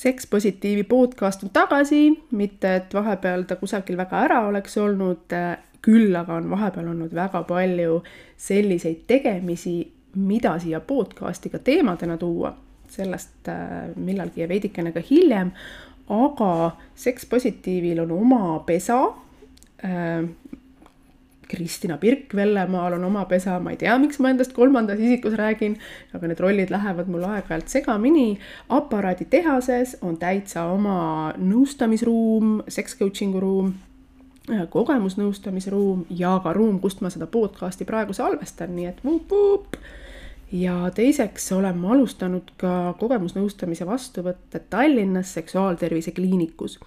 seks positiivi podcast on tagasi, mitte et vahepeal ta kusagil väga ära oleks olnud, küll aga on vahepeal olnud väga palju selliseid tegemisi, mida siia podcast'i ka teemadena tuua, sellest millalgi ja veidikene ka hiljem, aga seks positiivil on oma pesa Kristina Pirk Vellemaal on oma pesa, ma ei tea, miks ma endast kolmandas isikus räägin, aga need rollid lähevad mul aeg-ajalt segamini. aparaaditehases on täitsa oma nõustamisruum, seks coaching'u ruum, kogemusnõustamisruum ja ka ruum, kust ma seda podcast'i praegu salvestan, nii et vup-vup ja teiseks olen ma alustanud ka kogemusnõustamise vastuvõtte Tallinnas Seksuaaltervise Kliinikus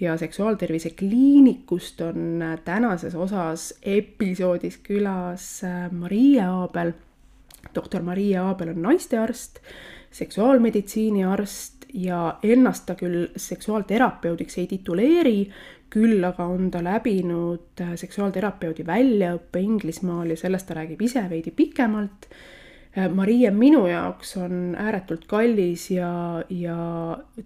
ja Seksuaaltervise Kliinikust on tänases osas episoodis külas äh, Marie Aabel. doktor Marie Aabel on naistearst, seksuaalmeditsiini arst ja ennast ta küll seksuaalterapeudiks ei tituleeri, küll aga on ta läbinud äh, seksuaalterapeudi väljaõppe Inglismaal ja sellest ta räägib ise veidi pikemalt Marie minu jaoks on ääretult kallis ja, ja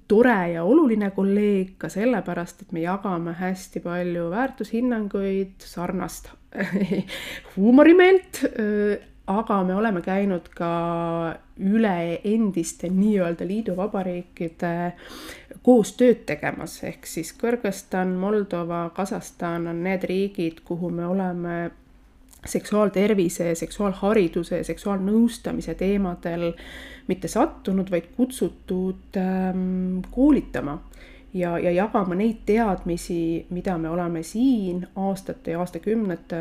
tore ja oluline kolleeg ka sellepärast, et me jagame hästi palju väärtushinnanguid, sarnast huumorimeelt, äh, aga me oleme käinud ka üle endiste nii-öelda liiduvabariikide koos tööd tegemas, ehk siis Kõrgõzstan, Moldova, Kasahstan on need riigid, kuhu me oleme seksuaaltervise, seksuaalhariduse, seksuaalnõustamise teemadel mitte sattunud, vaid kutsutud ähm, koolitama ja, ja jagama neid teadmisi, mida me oleme siin aastate ja aastakümnete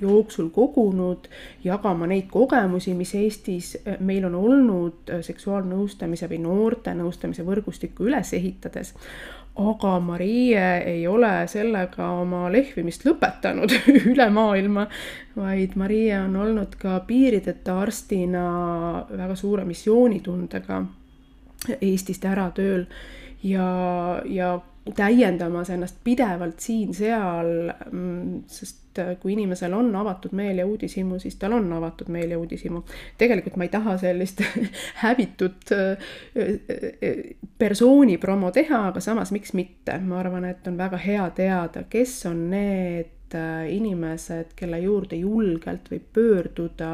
jooksul kogunud, jagama neid kogemusi, mis Eestis äh, meil on olnud äh, seksuaalnõustamise või noorte nõustamise võrgustikku üles ehitades aga Marie ei ole sellega oma lehvimist lõpetanud üle maailma, vaid Marie on olnud ka piirideta arstina väga suure missioonitundega Eestist ära tööl. Ja, ja täiendamas ennast pidevalt siin-seal, mm, sest äh, kui inimesel on avatud meel ja uudishimu, siis tal on avatud meel ja uudishimu. tegelikult ma ei taha sellist hävitut äh, äh, persooni promo teha, aga samas miks mitte, ma arvan, et on väga hea teada, kes on need inimesed, kelle juurde julgelt võib pöörduda,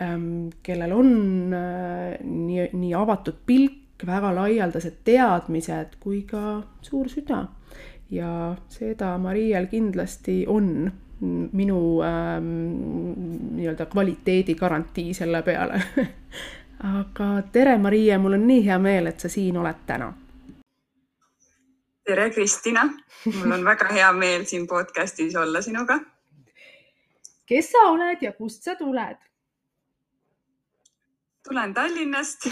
ähm, kellel on nii, nii avatud pilk, väga laialdased teadmised kui ka suur süda. ja seda Mariel kindlasti on minu ähm, nii-öelda kvaliteedi garantii selle peale aga tere, Marie, mul on nii hea meel, et sa siin oled täna. tere, Kristina, mul on väga hea meel siin podcastis olla sinuga. kes sa oled ja kust sa tuled? Tulen Tallinnast,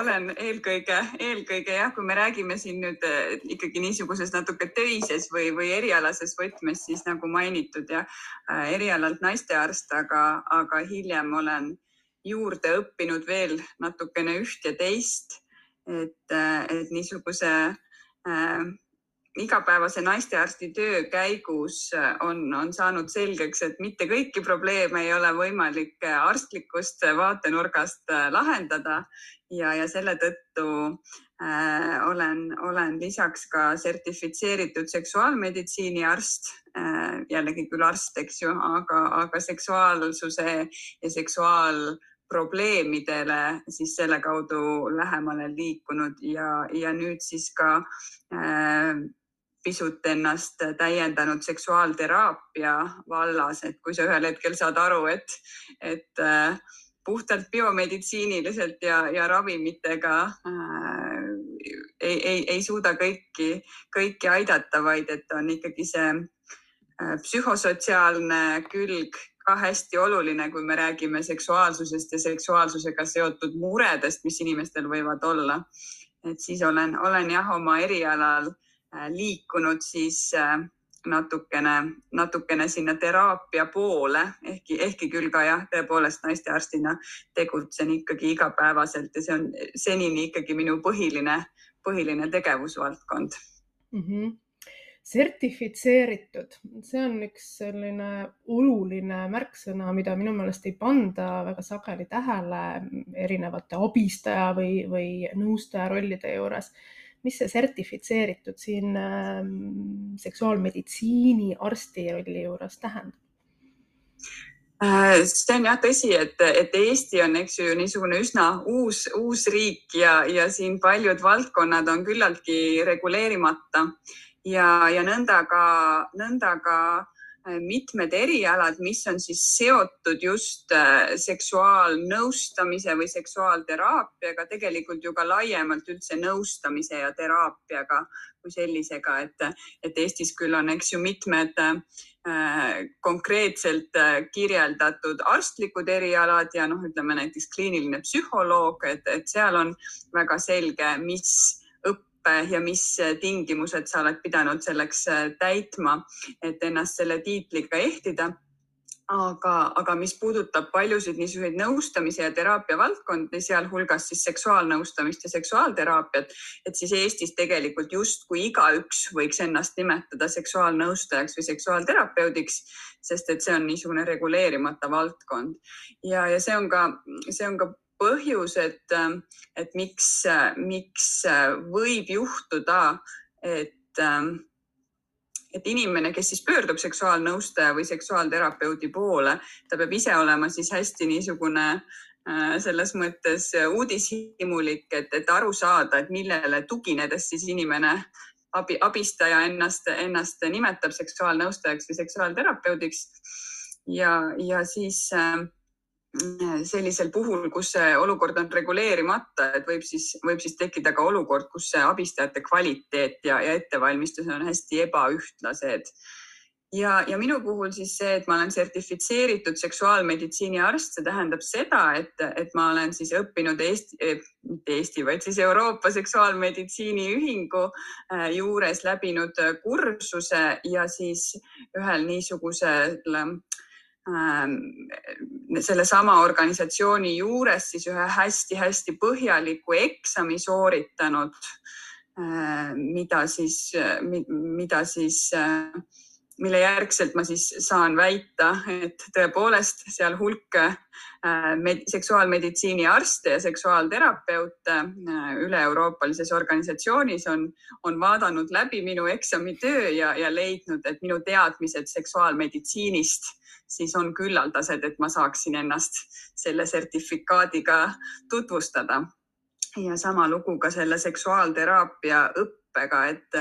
olen eelkõige, eelkõige jah, kui me räägime siin nüüd äh, ikkagi niisuguses natuke töises või, või erialases võtmes, siis nagu mainitud ja äh, erialalt naistearst, aga, aga hiljem olen juurde õppinud veel natukene üht ja teist. et, äh, et niisuguse äh, igapäevase naistearsti töö käigus äh, on, on saanud selgeks, et mitte kõiki probleeme ei ole võimalik äh, arstlikust vaatenurgast äh, lahendada. Ja, ja selle tõttu äh, olen, olen lisaks ka sertifitseeritud seksuaalmeditsiini arst äh,, jällegi küll arst, eks ju, aga, aga seksuaalsuse ja seksuaal probleemidele siis selle kaudu lähemale liikunud. Ja, ja nüüd siis ka äh, pisut ennast täiendanud seksuaalteraapia vallas, et kui sa ühel hetkel saad aru, et, et äh, puhtalt biomeditsiiniliselt ja, ja ravimitega äh, ei, ei, ei suuda kõiki, kõiki aidata, vaid et on ikkagi see äh, psühhosotsiaalne külg ka hästi oluline, kui me räägime seksuaalsusest ja seksuaalsusega seotud muredest, mis inimestel võivad olla. et siis olen, olen jah, oma erialal äh, liikunud siis äh, natukene, natukene sinna teraapia poole, ehkki, ehkki küll ka jah, tõepoolest naistearstina tegutsen ikkagi igapäevaselt ja see on senini ikkagi minu põhiline, põhiline tegevusvaldkond. Mm. -hmm sertifitseeritud, see on üks selline oluline märksõna, mida minu meelest ei panda väga sageli tähele erinevate abistaja või, või nõustaja rollide juures mis see sertifitseeritud siin ähm, seksuaalmeditsiini arsti rolli juures tähendab? Äh, see on jah tõsi, et, et Eesti on, eks ju, niisugune üsna uus, uus riik ja, ja siin paljud valdkonnad on küllaltki reguleerimata ja, ja nõnda ka, nõnda ka Äh, mitmed erialad, mis on siis seotud just äh, seksuaalnõustamise või seksuaalteraapiaga, tegelikult ju ka laiemalt üldse nõustamise ja teraapiaga kui sellisega, et, et Eestis küll on, eks ju, mitmed äh, konkreetselt äh, kirjeldatud arstlikud erialad ja noh, ütleme näiteks kliiniline psühholoog, et, et seal on väga selge, mis ja mis tingimused sa oled pidanud selleks äh, täitma, et ennast selle tiitliga ehtida. Aga, aga mis puudutab paljusid niisuguseid nõustamise ja teraapia valdkondi, sealhulgas siis seksuaalnõustamist ja seksuaalteraapiat, et siis Eestis tegelikult justkui igaüks võiks ennast nimetada seksuaalnõustajaks või seksuaalterapeudiks, sest et see on niisugune reguleerimata valdkond. Ja, ja see on ka, see on ka põhjus, et, et miks, miks võib juhtuda, et, et inimene, kes siis pöördub seksuaalnõustaja või seksuaalterapeudi poole, ta peab ise olema siis hästi niisugune selles mõttes uudishimulik, et, et aru saada, et millele tuginedes siis inimene abi, abistaja ennast, ennast nimetab seksuaalnõustajaks või seksuaalterapeudiks. ja, ja siis äh, sellisel puhul, kus see olukord on reguleerimata, et võib siis, võib siis tekkida ka olukord, kus see abistajate kvaliteet ja, ja ettevalmistus on hästi ebaühtlased. ja, ja minu puhul siis see, et ma olen sertifitseeritud seksuaalmeditsiini arst, see tähendab seda, et, et ma olen siis õppinud Eesti eh,, mitte Eesti, vaid siis Euroopa Seksuaalmeditsiini Ühingu eh, juures läbinud kursuse ja siis ühel niisugusel Ähm, sellesama organisatsiooni juures siis ühe hästi-hästi põhjaliku eksami sooritanud, äh, mida siis, mida siis, äh, mille järgselt ma siis saan väita, et tõepoolest seal hulk äh, seksuaalmeditsiini arste ja seksuaalterapeute üle-euroopalises organisatsioonis on, on vaadanud läbi minu eksamitöö ja, ja leidnud, et minu teadmised seksuaalmeditsiinist siis on küllaldased, et ma saaksin ennast selle sertifikaadiga tutvustada. ja sama lugu ka selle seksuaalteraapia õppega, et,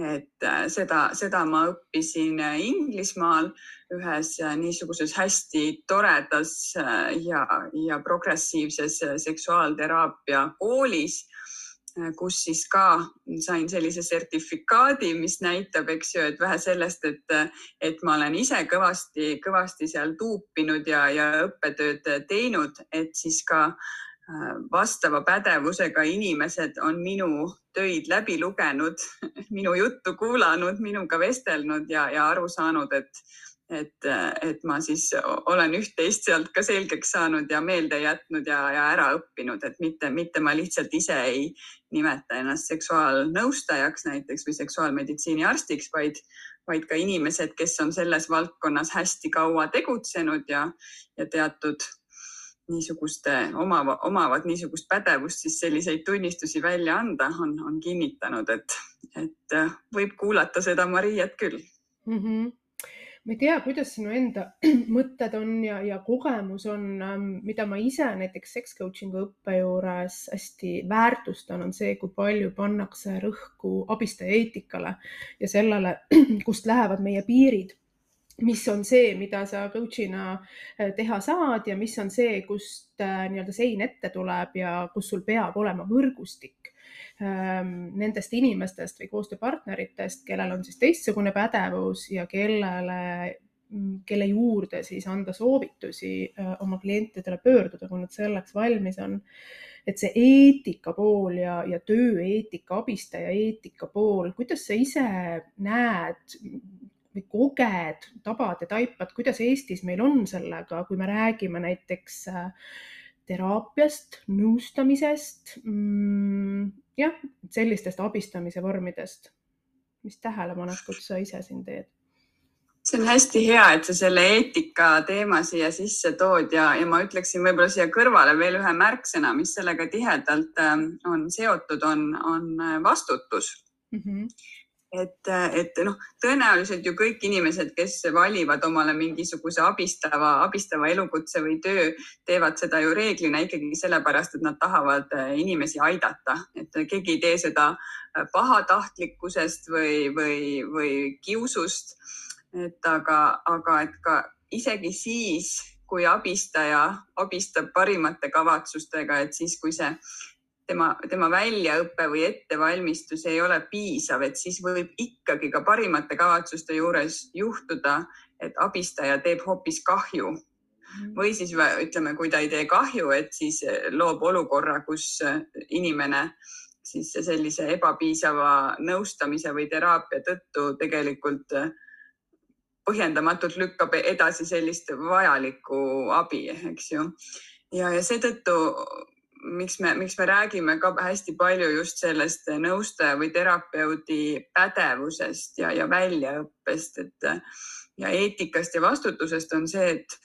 et seda, seda ma õppisin Inglismaal ühes niisuguses hästi toredas ja, ja progressiivses seksuaalteraapia koolis Äh, kus siis ka sain sellise sertifikaadi, mis näitab, eks ju, et vähe sellest, et, et ma olen ise kõvasti, kõvasti seal tuupinud ja, ja õppetööd teinud, et siis ka äh, vastava pädevusega inimesed on minu töid läbi lugenud, minu juttu kuulanud, minuga vestelnud ja, ja aru saanud, et et, et ma siis olen üht-teist sealt ka selgeks saanud ja meelde jätnud ja, ja ära õppinud, et mitte, mitte ma lihtsalt ise ei nimeta ennast seksuaalnõustajaks näiteks või seksuaalmeditsiini arstiks, vaid, vaid ka inimesed, kes on selles valdkonnas hästi kaua tegutsenud ja, ja teatud niisuguste omava, omavad niisugust pädevust, siis selliseid tunnistusi välja anda, on, on kinnitanud, et, et võib kuulata seda Mariet küll mm. -hmm ma ei tea, kuidas sinu enda mõtted on ja, ja kogemus on, ähm, mida ma ise näiteks sex coaching'u õppe juures hästi väärtustan, on see, kui palju pannakse rõhku abistaja eetikale ja sellele, kust lähevad meie piirid mis on see, mida sa coach'ina äh, teha saad ja mis on see, kust äh, nii-öelda sein ette tuleb ja kus sul peab olema võrgustik Ähm, nendest inimestest või koostööpartneritest, kellel on siis teistsugune pädevus ja kellele, mm, kelle juurde siis anda soovitusi äh, oma klientidele pöörduda, kui nad selleks valmis on. et see eetika pool ja, ja tööeetika, abistaja eetika pool, kuidas sa ise näed või koged, tabad ja taipad, kuidas Eestis meil on sellega, kui me räägime näiteks äh, teraapiast, nõustamisest mm,, jah, sellistest abistamise vormidest. mis tähelepanekut sa ise siin teed? see on hästi hea, et sa selle eetika teema siia sisse tood ja, ja ma ütleksin võib-olla siia kõrvale veel ühe märksõna, mis sellega tihedalt ähm, on seotud, on, on äh, vastutus mm. -hmm et, et noh, tõenäoliselt ju kõik inimesed, kes valivad omale mingisuguse abistava, abistava elukutse või töö, teevad seda ju reeglina ikkagi sellepärast, et nad tahavad äh, inimesi aidata, et keegi ei tee seda äh, pahatahtlikkusest või, või, või kiusust. et aga, aga et ka isegi siis, kui abistaja abistab parimate kavatsustega, et siis, kui see tema, tema väljaõpe või ettevalmistus ei ole piisav, et siis võib ikkagi ka parimate kavatsuste juures juhtuda, et abistaja teeb hoopis kahju mhm. või siis ütleme, kui ta ei tee kahju, et siis loob olukorra, kus inimene siis sellise ebapiisava nõustamise või teraapia tõttu tegelikult põhjendamatult lükkab edasi sellist vajalikku abi, eks ju. ja, ja seetõttu miks me, miks me räägime ka hästi palju just sellest nõustaja või terapeudi pädevusest ja, ja väljaõppest, et ja eetikast ja vastutusest on see, et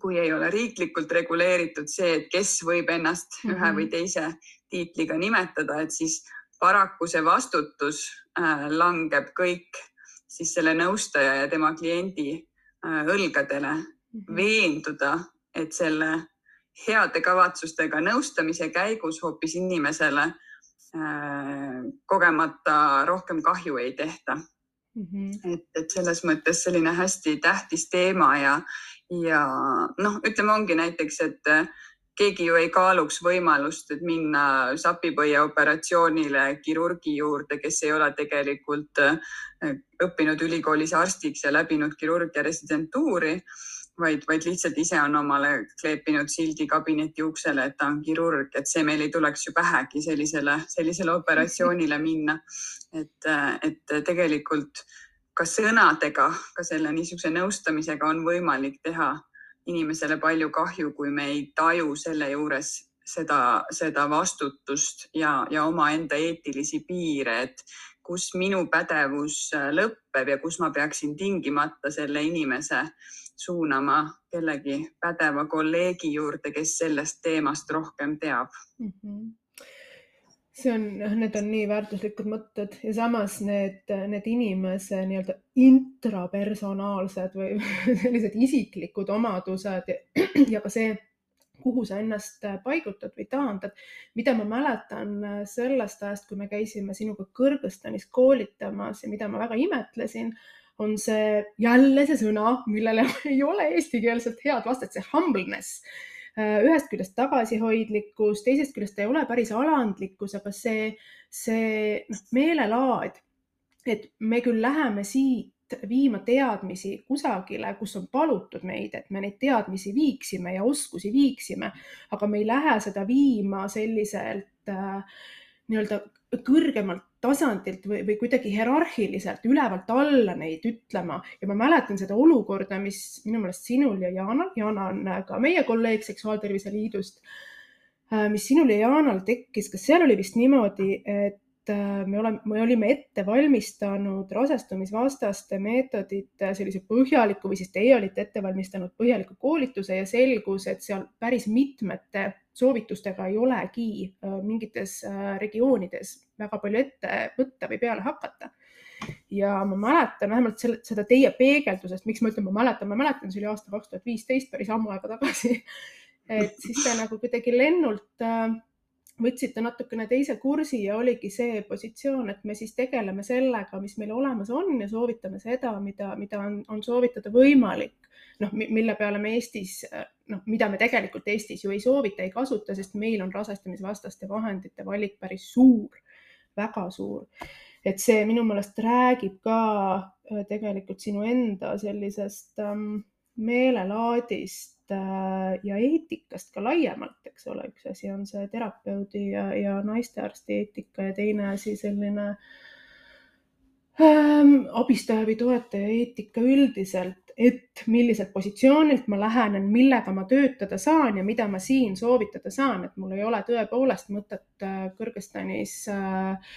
kui ei ole riiklikult reguleeritud see, et kes võib ennast mm -hmm. ühe või teise tiitliga nimetada, et siis paraku see vastutus äh, langeb kõik siis selle nõustaja ja tema kliendi äh, õlgadele mm -hmm. veenduda, et selle heade kavatsustega nõustamise käigus hoopis inimesele äh, kogemata rohkem kahju ei tehta mm. -hmm. et, et selles mõttes selline hästi tähtis teema ja, ja noh, ütleme, ongi näiteks, et äh, keegi ju ei kaaluks võimalust, et minna sapipõie operatsioonile kirurgi juurde, kes ei ole tegelikult äh, õppinud ülikoolis arstiks ja läbinud kirurgia residentuuri vaid, vaid lihtsalt ise on omale kleepinud sildi kabineti uksele, et ta on kirurg, et see meil ei tuleks ju pähegi sellisele, sellisele operatsioonile minna. et, et tegelikult ka sõnadega, ka selle niisuguse nõustamisega on võimalik teha inimesele palju kahju, kui me ei taju selle juures seda, seda vastutust ja, ja omaenda eetilisi piire, et kus minu pädevus lõpeb ja kus ma peaksin tingimata selle inimese suunama kellegi pädeva kolleegi juurde, kes sellest teemast rohkem teab mm. -hmm see on, noh, need on nii väärtuslikud mõtted ja samas need, need inimese nii-öelda intrapersonaalsed või sellised isiklikud omadused ja, ja ka see, kuhu sa ennast paigutad või taandad, mida ma mäletan sellest ajast, kui me käisime sinuga Kõrgõzstanis koolitamas ja mida ma väga imetlesin on see jälle see sõna, millele ei ole eestikeelselt head vastet, see humbleness. Äh, ühest küljest tagasihoidlikkus, teisest küljest ei ole päris alandlikkus, aga see, see noh, meelelaad, et me küll läheme siit viima teadmisi kusagile, kus on palutud meid, et me neid teadmisi viiksime ja oskusi viiksime, aga me ei lähe seda viima selliselt äh, nii-öelda kõrgemalt tasandilt või, või kuidagi hierarhiliselt ülevalt alla neid ütlema. Ja ma mäletan seda olukorda, mis minu meelest sinul ja Jaanal, Jaana on ka meie kolleeg Seksuaaltervise Liidust, äh, mis sinul ja Jaanal tekkis, kas seal oli vist niimoodi, et Äh, me oleme, me olime ette valmistanud rasestumisvastaste meetodite sellise põhjaliku või siis teie olite ette valmistanud põhjaliku koolituse ja selgus, et seal päris mitmete soovitustega ei olegi äh, mingites äh, regioonides väga palju ette võtta või peale hakata. ja ma mäletan vähemalt selle, seda teie peegeldusest, miks ma ütlen, ma mäletan, ma mäletan, see oli aasta kaks tuhat viisteist, päris ammu aega tagasi. et siis te nagu kuidagi lennult äh, võtsite natukene teise kursi ja oligi see positsioon, et me siis tegeleme sellega, mis meil olemas on ja soovitame seda, mida, mida on, on soovitada võimalik. noh, mille peale me Eestis, noh, mida me tegelikult Eestis ju ei soovita, ei kasuta, sest meil on rasestamisvastaste vahendite valik päris suur, väga suur. et see minu meelest räägib ka äh, tegelikult sinu enda sellisest ähm, meelelaadist ja eetikast ka laiemalt, eks ole, üks asi on see terapeudi ja, ja naistearsti eetika ja teine asi selline ähm, abistaja või toetaja eetika üldiselt, et milliselt positsioonilt ma lähenen, millega ma töötada saan ja mida ma siin soovitada saan, et mul ei ole tõepoolest mõtet äh, Kõrgõzstanis äh,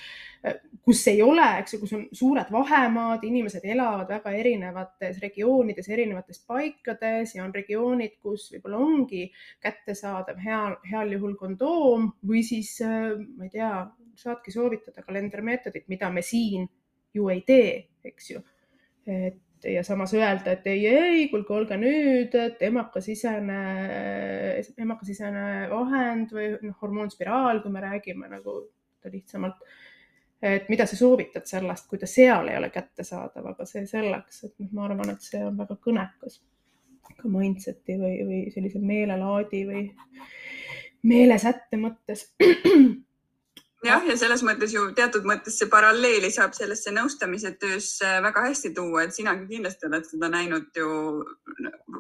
kus ei ole, eks ju, kus on suured vahemaad, inimesed elavad väga erinevates regioonides, erinevates paikades ja on regioonid, kus võib-olla ongi kättesaadav heal, heal juhul kondoom või siis ma ei tea, saadki soovitada kalendermeetodit, mida me siin ju ei tee, eks ju. et ja samas öelda, et ei, ei, kuulge, olge nüüd, et emakasisene, emakasisene vahend või noh, hormoonspiraal, kui me räägime nagu lihtsamalt. Et mida sa soovitad sellest, kui ta seal ei ole kättesaadav, aga see selleks, et noh, ma arvan, et see on väga kõnekas. Ka mindset'i või, või sellise meelelaadi või meelesätte mõttes jah, ja selles mõttes ju teatud mõttes see paralleeli saab sellesse nõustamise töösse väga hästi tuua, et sinagi kindlasti oled seda näinud ju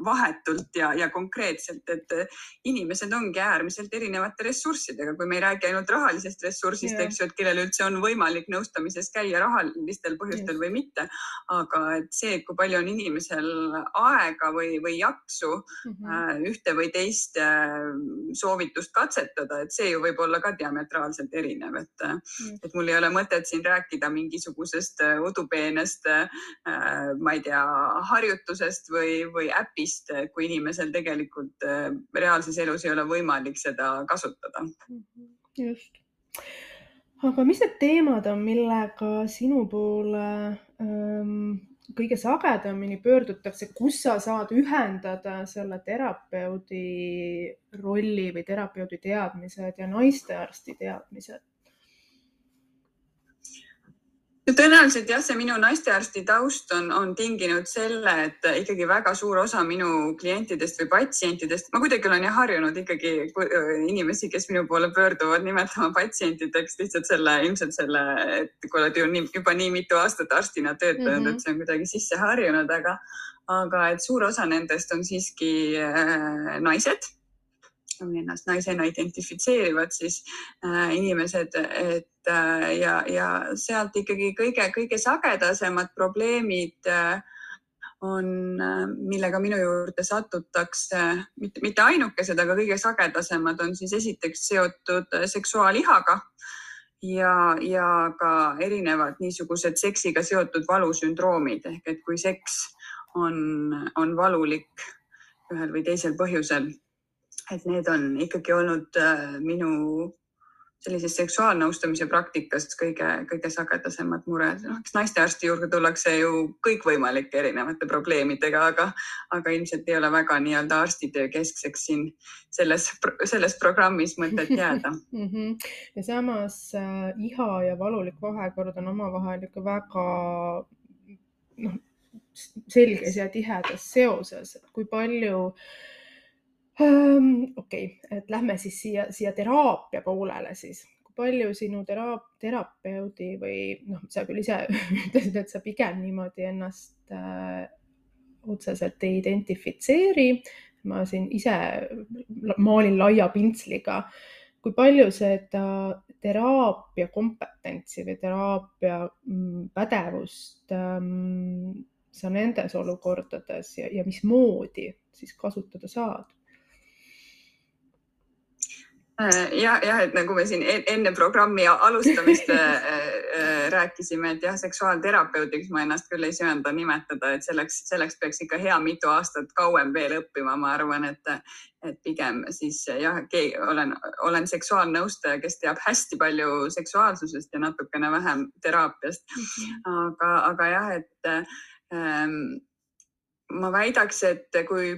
vahetult ja, ja konkreetselt, et inimesed ongi äärmiselt erinevate ressurssidega, kui me ei räägi ainult rahalisest ressursist, eks ju, et kellel üldse on võimalik nõustamises käia rahalistel põhjustel yes. või mitte. aga et see, kui palju on inimesel aega või, või jaksu mm -hmm. ühte või teist äh, soovitust katsetada, et see ju võib olla ka diametraalselt erinev erinev, et mm., et mul ei ole mõtet siin rääkida mingisugusest äh, udupeenest, äh, ma ei tea, harjutusest või, või äpist, kui inimesel tegelikult äh, reaalses elus ei ole võimalik seda kasutada. Mhm. just. aga mis need teemad on, millega sinu poole ähm, kõige sagedamini pöördutakse, kus sa saad ühendada selle terapeudi rolli või terapeudi teadmised ja naistearsti teadmised? Tõenäoliselt jah, see minu naistearsti taust on, on tinginud selle, et ikkagi väga suur osa minu klientidest või patsientidest, ma kuidagi olen jah harjunud ikkagi inimesi, kes minu poole pöörduvad, nimetama patsientideks lihtsalt selle, ilmselt selle, et kui oled ju nii, juba nii mitu aastat arstina töötanud mm, -hmm. et see on kuidagi sisse harjunud, aga, aga et suur osa nendest on siiski äh, naised ennast naisena identifitseerivad siis äh, inimesed, et äh, ja, ja sealt ikkagi kõige-kõige sagedasemad probleemid äh, on, äh, millega minu juurde satutakse, mitte, mitte ainukesed, aga kõige sagedasemad on siis esiteks seotud seksuaalihaga ja, ja ka erinevad niisugused seksiga seotud valusündroomid ehk et kui seks on, on valulik ühel või teisel põhjusel et need on ikkagi olnud äh, minu sellises seksuaalnõustamise praktikas kõige-kõige sagedasemad mured. noh, eks naistearsti juurde tullakse ju kõikvõimalike erinevate probleemidega, aga, aga ilmselt ei ole väga nii-öelda arstitöö keskseks siin selles, selles programmis mõtet jääda mm. -hmm. ja samas äh, iha ja valulik vahekord on omavahel ikka väga noh, selges ja tihedas seoses, et kui palju äh, okei okay,, et lähme siis siia, siia teraapia poolele siis. kui palju sinu teraap-, terapeudi või noh, sa küll ise ütlesid, et sa pigem niimoodi ennast äh, otseselt ei identifitseeri. ma siin ise maalin laia pintsliga. kui palju seda teraapia kompetentsi või teraapia mm, pädevust ähm, sa nendes olukordades ja, ja mismoodi siis kasutada saad? Äh, jah, jah, et nagu me siin e-, enne programmi alustamist äh, äh, rääkisime, et jah, seksuaalterapeudiks ma ennast küll ei söanda nimetada, et selleks, selleks peaks ikka hea mitu aastat kauem veel õppima, ma arvan, et, et pigem siis jah, olen, olen seksuaalnõustaja, kes teab hästi palju seksuaalsusest ja natukene vähem teraapiast. Mhm. aga, aga jah, et ähm, ma väidaks, et kui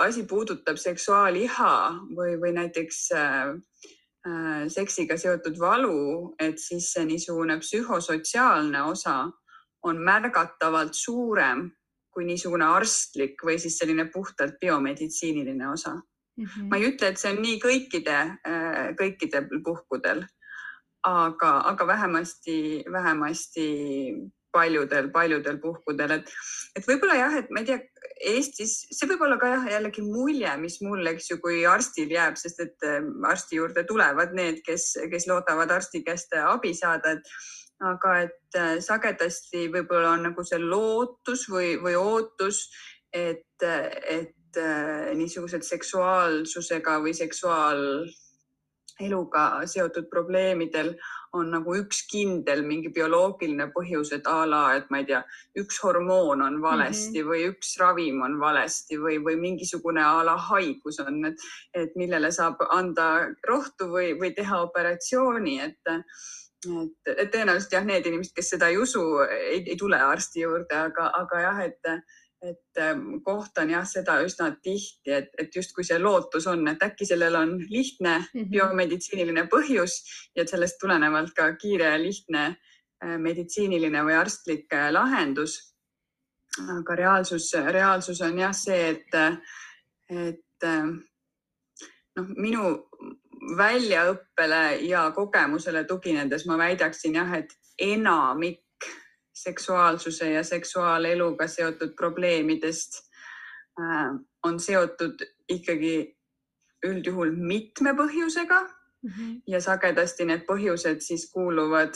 asi puudutab seksuaaliha või, või näiteks äh, äh, seksiga seotud valu, et siis see niisugune psühhosotsiaalne osa on märgatavalt suurem kui niisugune arstlik või siis selline puhtalt biomeditsiiniline osa mm. -hmm. ma ei ütle, et see on nii kõikide äh,, kõikidel puhkudel, aga, aga vähemasti, vähemasti paljudel, paljudel puhkudel, et, et võib-olla jah, et ma ei tea, Eestis, see võib olla ka jah, jällegi mulje, mis mul, eks ju, kui arstil jääb, sest et ähm, arsti juurde tulevad need, kes, kes loodavad arsti käest abi saada, et aga et äh, sagedasti võib-olla on nagu see lootus või, või ootus, et, et äh, niisugused seksuaalsusega või seksuaal eluga seotud probleemidel on nagu üks kindel mingi bioloogiline põhjus, et a la, et ma ei tea, üks hormoon on valesti mm -hmm. või üks ravim on valesti või, või mingisugune a la haigus on, et, et millele saab anda rohtu või, või teha operatsiooni, et et, et tõenäoliselt jah, need inimesed, kes seda ei usu, ei, tule arsti juurde, aga, aga jah, et et ähm, kohtan jah seda üsna tihti, et, et justkui see lootus on, et äkki sellel on lihtne mm -hmm. biomeditsiiniline põhjus ja sellest tulenevalt ka kiire ja lihtne äh, meditsiiniline või arstlik äh, lahendus. aga reaalsus, reaalsus on jah see, et, et äh, noh, minu väljaõppele ja kogemusele tuginedes ma väidaksin jah, et enamik seksuaalsuse ja seksuaaleluga seotud probleemidest äh, on seotud ikkagi üldjuhul mitme põhjusega mm -hmm. ja sagedasti need põhjused siis kuuluvad,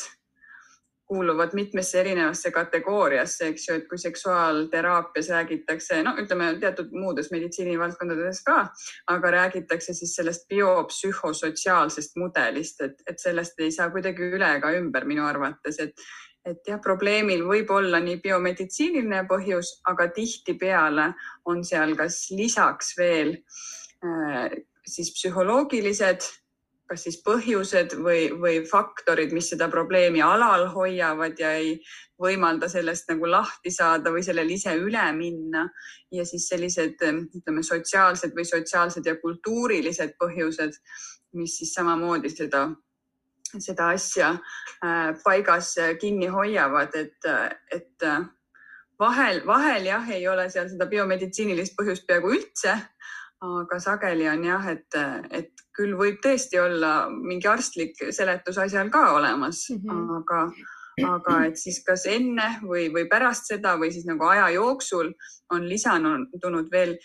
kuuluvad mitmesse erinevasse kategooriasse, eks ju, et kui seksuaalteraapias räägitakse, no ütleme teatud muudes meditsiinivaldkondades ka, aga räägitakse siis sellest biopsühhosotsiaalsest mudelist, et, et sellest ei saa kuidagi üle ega ümber minu arvates, et et jah, probleemil võib olla nii biomeditsiiniline põhjus, aga tihtipeale on seal kas lisaks veel äh, siis psühholoogilised, kas siis põhjused või, või faktorid, mis seda probleemi alal hoiavad ja ei võimalda sellest nagu lahti saada või sellele ise üle minna. ja siis sellised, ütleme, sotsiaalsed või sotsiaalsed ja kultuurilised põhjused, mis siis samamoodi seda seda asja äh, paigas kinni hoiavad, et, et äh, vahel, vahel jah, ei ole seal seda biomeditsiinilist põhjust peaaegu üldse, aga sageli on jah, et, et küll võib tõesti olla mingi arstlik seletus asjal ka olemas mm, -hmm. aga, aga et siis kas enne või, või pärast seda või siis nagu aja jooksul on lisandunud veel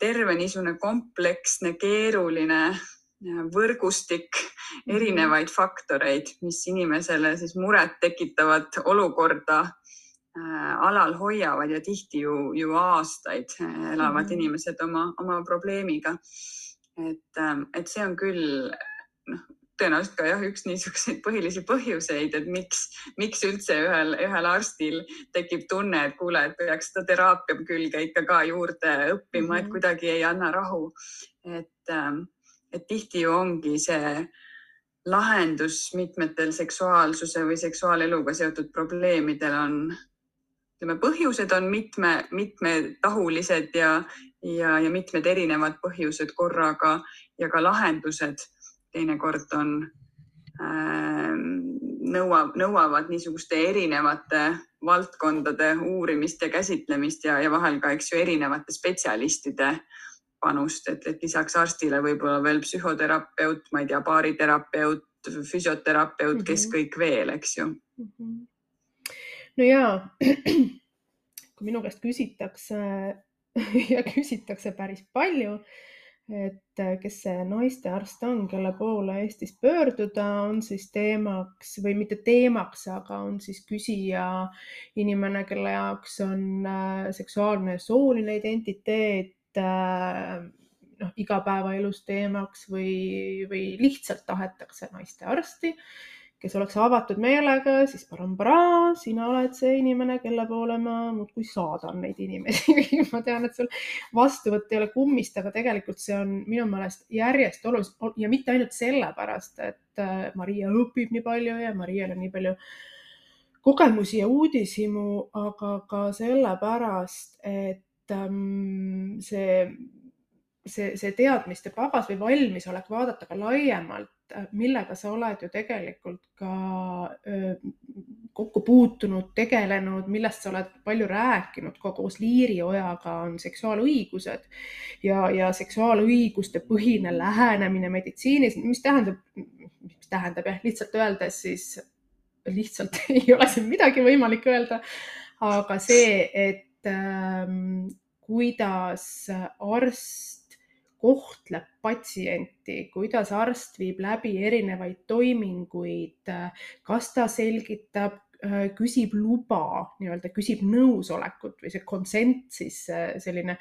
terve niisugune kompleksne, keeruline võrgustik mhm. erinevaid faktoreid, mis inimesele siis muret tekitavat olukorda äh, alal hoiavad ja tihti ju, ju aastaid äh, elavad mm -hmm. inimesed oma, oma probleemiga. et, ähm, et see on küll noh, tõenäoliselt ka jah, üks niisuguseid põhilisi põhjuseid, et miks, miks üldse ühel, ühel arstil tekib tunne, et kuule, et peaks seda teraapia külge ikka ka juurde õppima mm, -hmm. et mhm. kuidagi ei anna rahu. et ähm, et tihti ju ongi see lahendus mitmetel seksuaalsuse või seksuaaleluga seotud probleemidel on, ütleme, põhjused on mitme, mitmetahulised ja, ja, ja mitmed erinevad põhjused korraga ja ka lahendused teinekord on äh,, nõuab, nõuavad niisuguste erinevate valdkondade uurimist ja käsitlemist ja, ja vahel ka, eks ju, erinevate spetsialistide panust, et, et lisaks arstile võib-olla veel psühhoterapeut, ma ei tea, baariterapeut, füsioterapeut mm, -hmm. kes mhm. kõik veel, eks ju mm. -hmm. no ja kui minu käest küsitakse ja küsitakse päris palju, et kes see naistearst on, kelle poole Eestis pöörduda, on siis teemaks või mitte teemaks, aga on siis küsija inimene, kelle jaoks on äh, seksuaalne ja sooline identiteet Äh, noh, igapäevaelus teemaks või, või lihtsalt tahetakse naistearsti, kes oleks avatud meelega, siis param-paraa, sina oled see inimene, kelle poole ma muudkui saadan neid inimesi. Ma tean, et sul vastuvõtt ei ole kummist, aga tegelikult see on minu meelest järjest olulisem ja mitte ainult sellepärast, et äh, Maria õpib nii palju ja Marial on nii palju kogemusi ja uudishimu, aga ka sellepärast, et see, see, see teadmiste pagas või valmisolek vaadata ka laiemalt, äh, millega sa oled ju tegelikult ka kokku puutunud, tegelenud, millest sa oled palju rääkinud koos Liiri Ojaga, on seksuaalõigused ja, ja seksuaalõiguste põhine lähenemine meditsiinis, mis tähendab, mis tähendab jah, lihtsalt öeldes siis lihtsalt ei ole siin midagi võimalik öelda. aga see, et Ähm, kuidas arst kohtleb patsienti, kuidas arst viib läbi erinevaid toiminguid, kas ta selgitab äh, küsib luba, nii-öelda küsib nõusolekut või see consent siis selline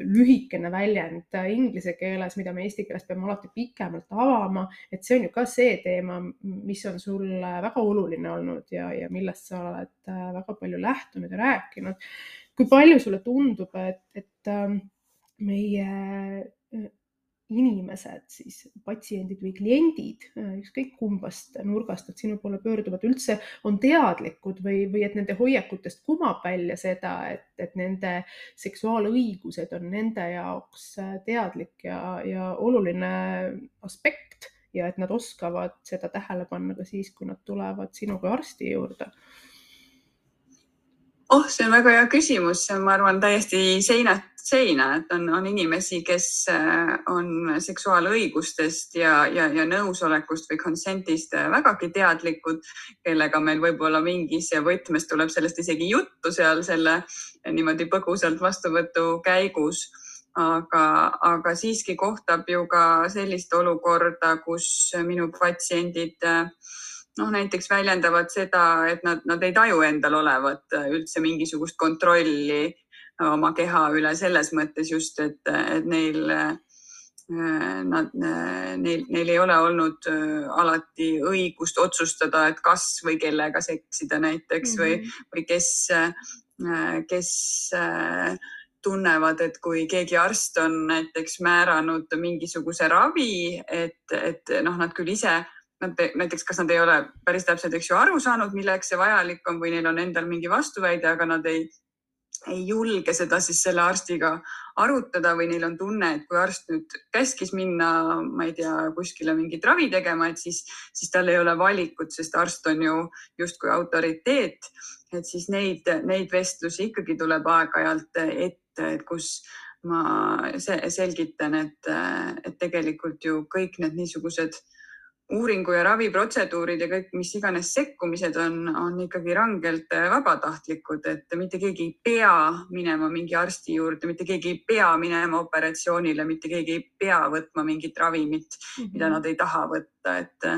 lühikene väljend inglise keeles, mida me eesti keeles peame alati pikemalt avama, et see on ju ka see teema, mis on sulle väga oluline olnud ja, ja millest sa oled väga palju lähtunud ja rääkinud. Kui palju sulle tundub, et, et ähm, meie inimesed, siis patsiendid või kliendid, ükskõik kumbast nurgast nad sinu poole pöörduvad, üldse on teadlikud või, või et nende hoiakutest kumab välja seda, et, et nende seksuaalõigused on nende jaoks teadlik ja, ja oluline aspekt ja et nad oskavad seda tähele panna ka siis, kui nad tulevad sinu kui arsti juurde oh, see on väga hea küsimus, see on, ma arvan, täiesti seinast seina, et on, on inimesi, kes äh, on seksuaalõigustest ja, ja, ja nõusolekust või consent'ist äh, vägagi teadlikud, kellega meil võib-olla mingis võtmes tuleb sellest isegi juttu seal selle niimoodi põgusalt vastuvõtu käigus. Aga, aga siiski kohtab ju ka sellist olukorda, kus minu patsiendid äh, noh, näiteks väljendavad seda, et nad, nad ei taju endal olevat üldse mingisugust kontrolli oma keha üle selles mõttes just, et, et neil, nad, neil, neil ei ole olnud alati õigust otsustada, et kas või kellega seksida näiteks mm -hmm. või, mhm. või kes, kes tunnevad, et kui keegi arst on näiteks määranud mingisuguse ravi, et, et noh, nad küll ise nad näiteks, kas nad ei ole päris täpselt, eks ju, aru saanud, milleks see vajalik on või neil on endal mingi vastuväide, aga nad ei, ei julge seda siis selle arstiga arutada või neil on tunne, et kui arst nüüd käskis minna, ma ei tea, kuskile mingit ravi tegema, et siis, siis tal ei ole valikut, sest arst on ju justkui autoriteet. et siis neid, neid vestlusi ikkagi tuleb aeg-ajalt ette, et kus ma selgitan, et, et tegelikult ju kõik need niisugused äh, uuringu ja raviprotseduurid ja kõik, mis iganes sekkumised on, on ikkagi rangelt äh, vabatahtlikud, et mitte keegi ei pea minema mingi arsti juurde, mitte keegi ei pea minema operatsioonile, mitte keegi ei pea võtma mingit ravimit mm, -hmm. mida nad ei taha võtta, et,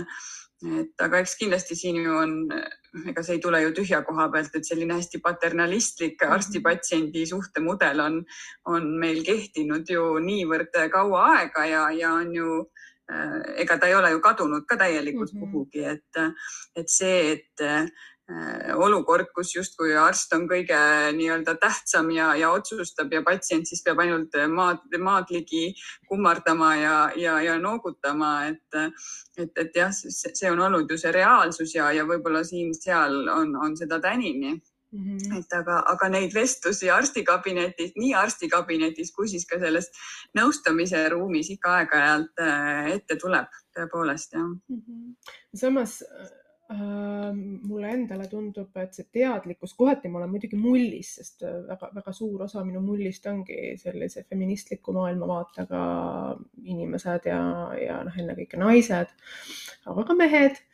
et aga eks kindlasti siin ju on, ega see ei tule ju tühja koha pealt, et selline hästi paternalistlik mhm. arsti-patsiendi suhtemudel on, on meil kehtinud ju niivõrd kaua aega ja, ja on ju Äh, ega ta ei ole ju kadunud ka täielikult mm -hmm. kuhugi, et, et see, et äh, olukord, kus justkui arst on kõige nii-öelda tähtsam ja, ja otsustab ja patsient siis peab ainult maad, maad ligi kummardama ja, ja, ja noogutama, et, et, et jah, see on olnud ju see reaalsus ja, ja võib-olla siin-seal on, on seda tänini Mm -hmm. et aga, aga neid vestlusi arstikabinetis, nii arstikabinetis kui siis ka selles nõustamise ruumis ikka aeg-ajalt äh, ette tuleb, tõepoolest jah mm. -hmm. samas äh, mulle endale tundub, et see teadlikkus, kohati ma olen muidugi mullis, sest väga-väga äh, suur osa minu mullist ongi sellise feministliku maailmavaatega inimesed ja, ja noh, ennekõike naised, aga ka mehed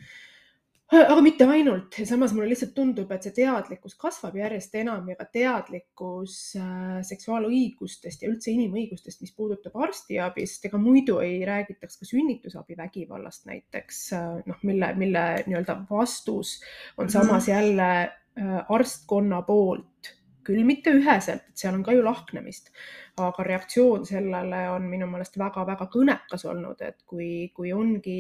aga mitte ainult, samas mulle lihtsalt tundub, et see teadlikkus kasvab järjest enam ja ka teadlikkus äh, seksuaalõigustest ja üldse inimõigustest, mis puudutab arstiabi, sest ega muidu ei räägitaks ka sünnitusabi vägivallast näiteks, äh, noh, mille, mille nii-öelda vastus on samas mhm. jälle äh, arstkonna poolt küll mitte üheselt, et seal on ka ju lahknemist, aga reaktsioon sellele on minu meelest väga-väga kõnekas olnud, et kui, kui ongi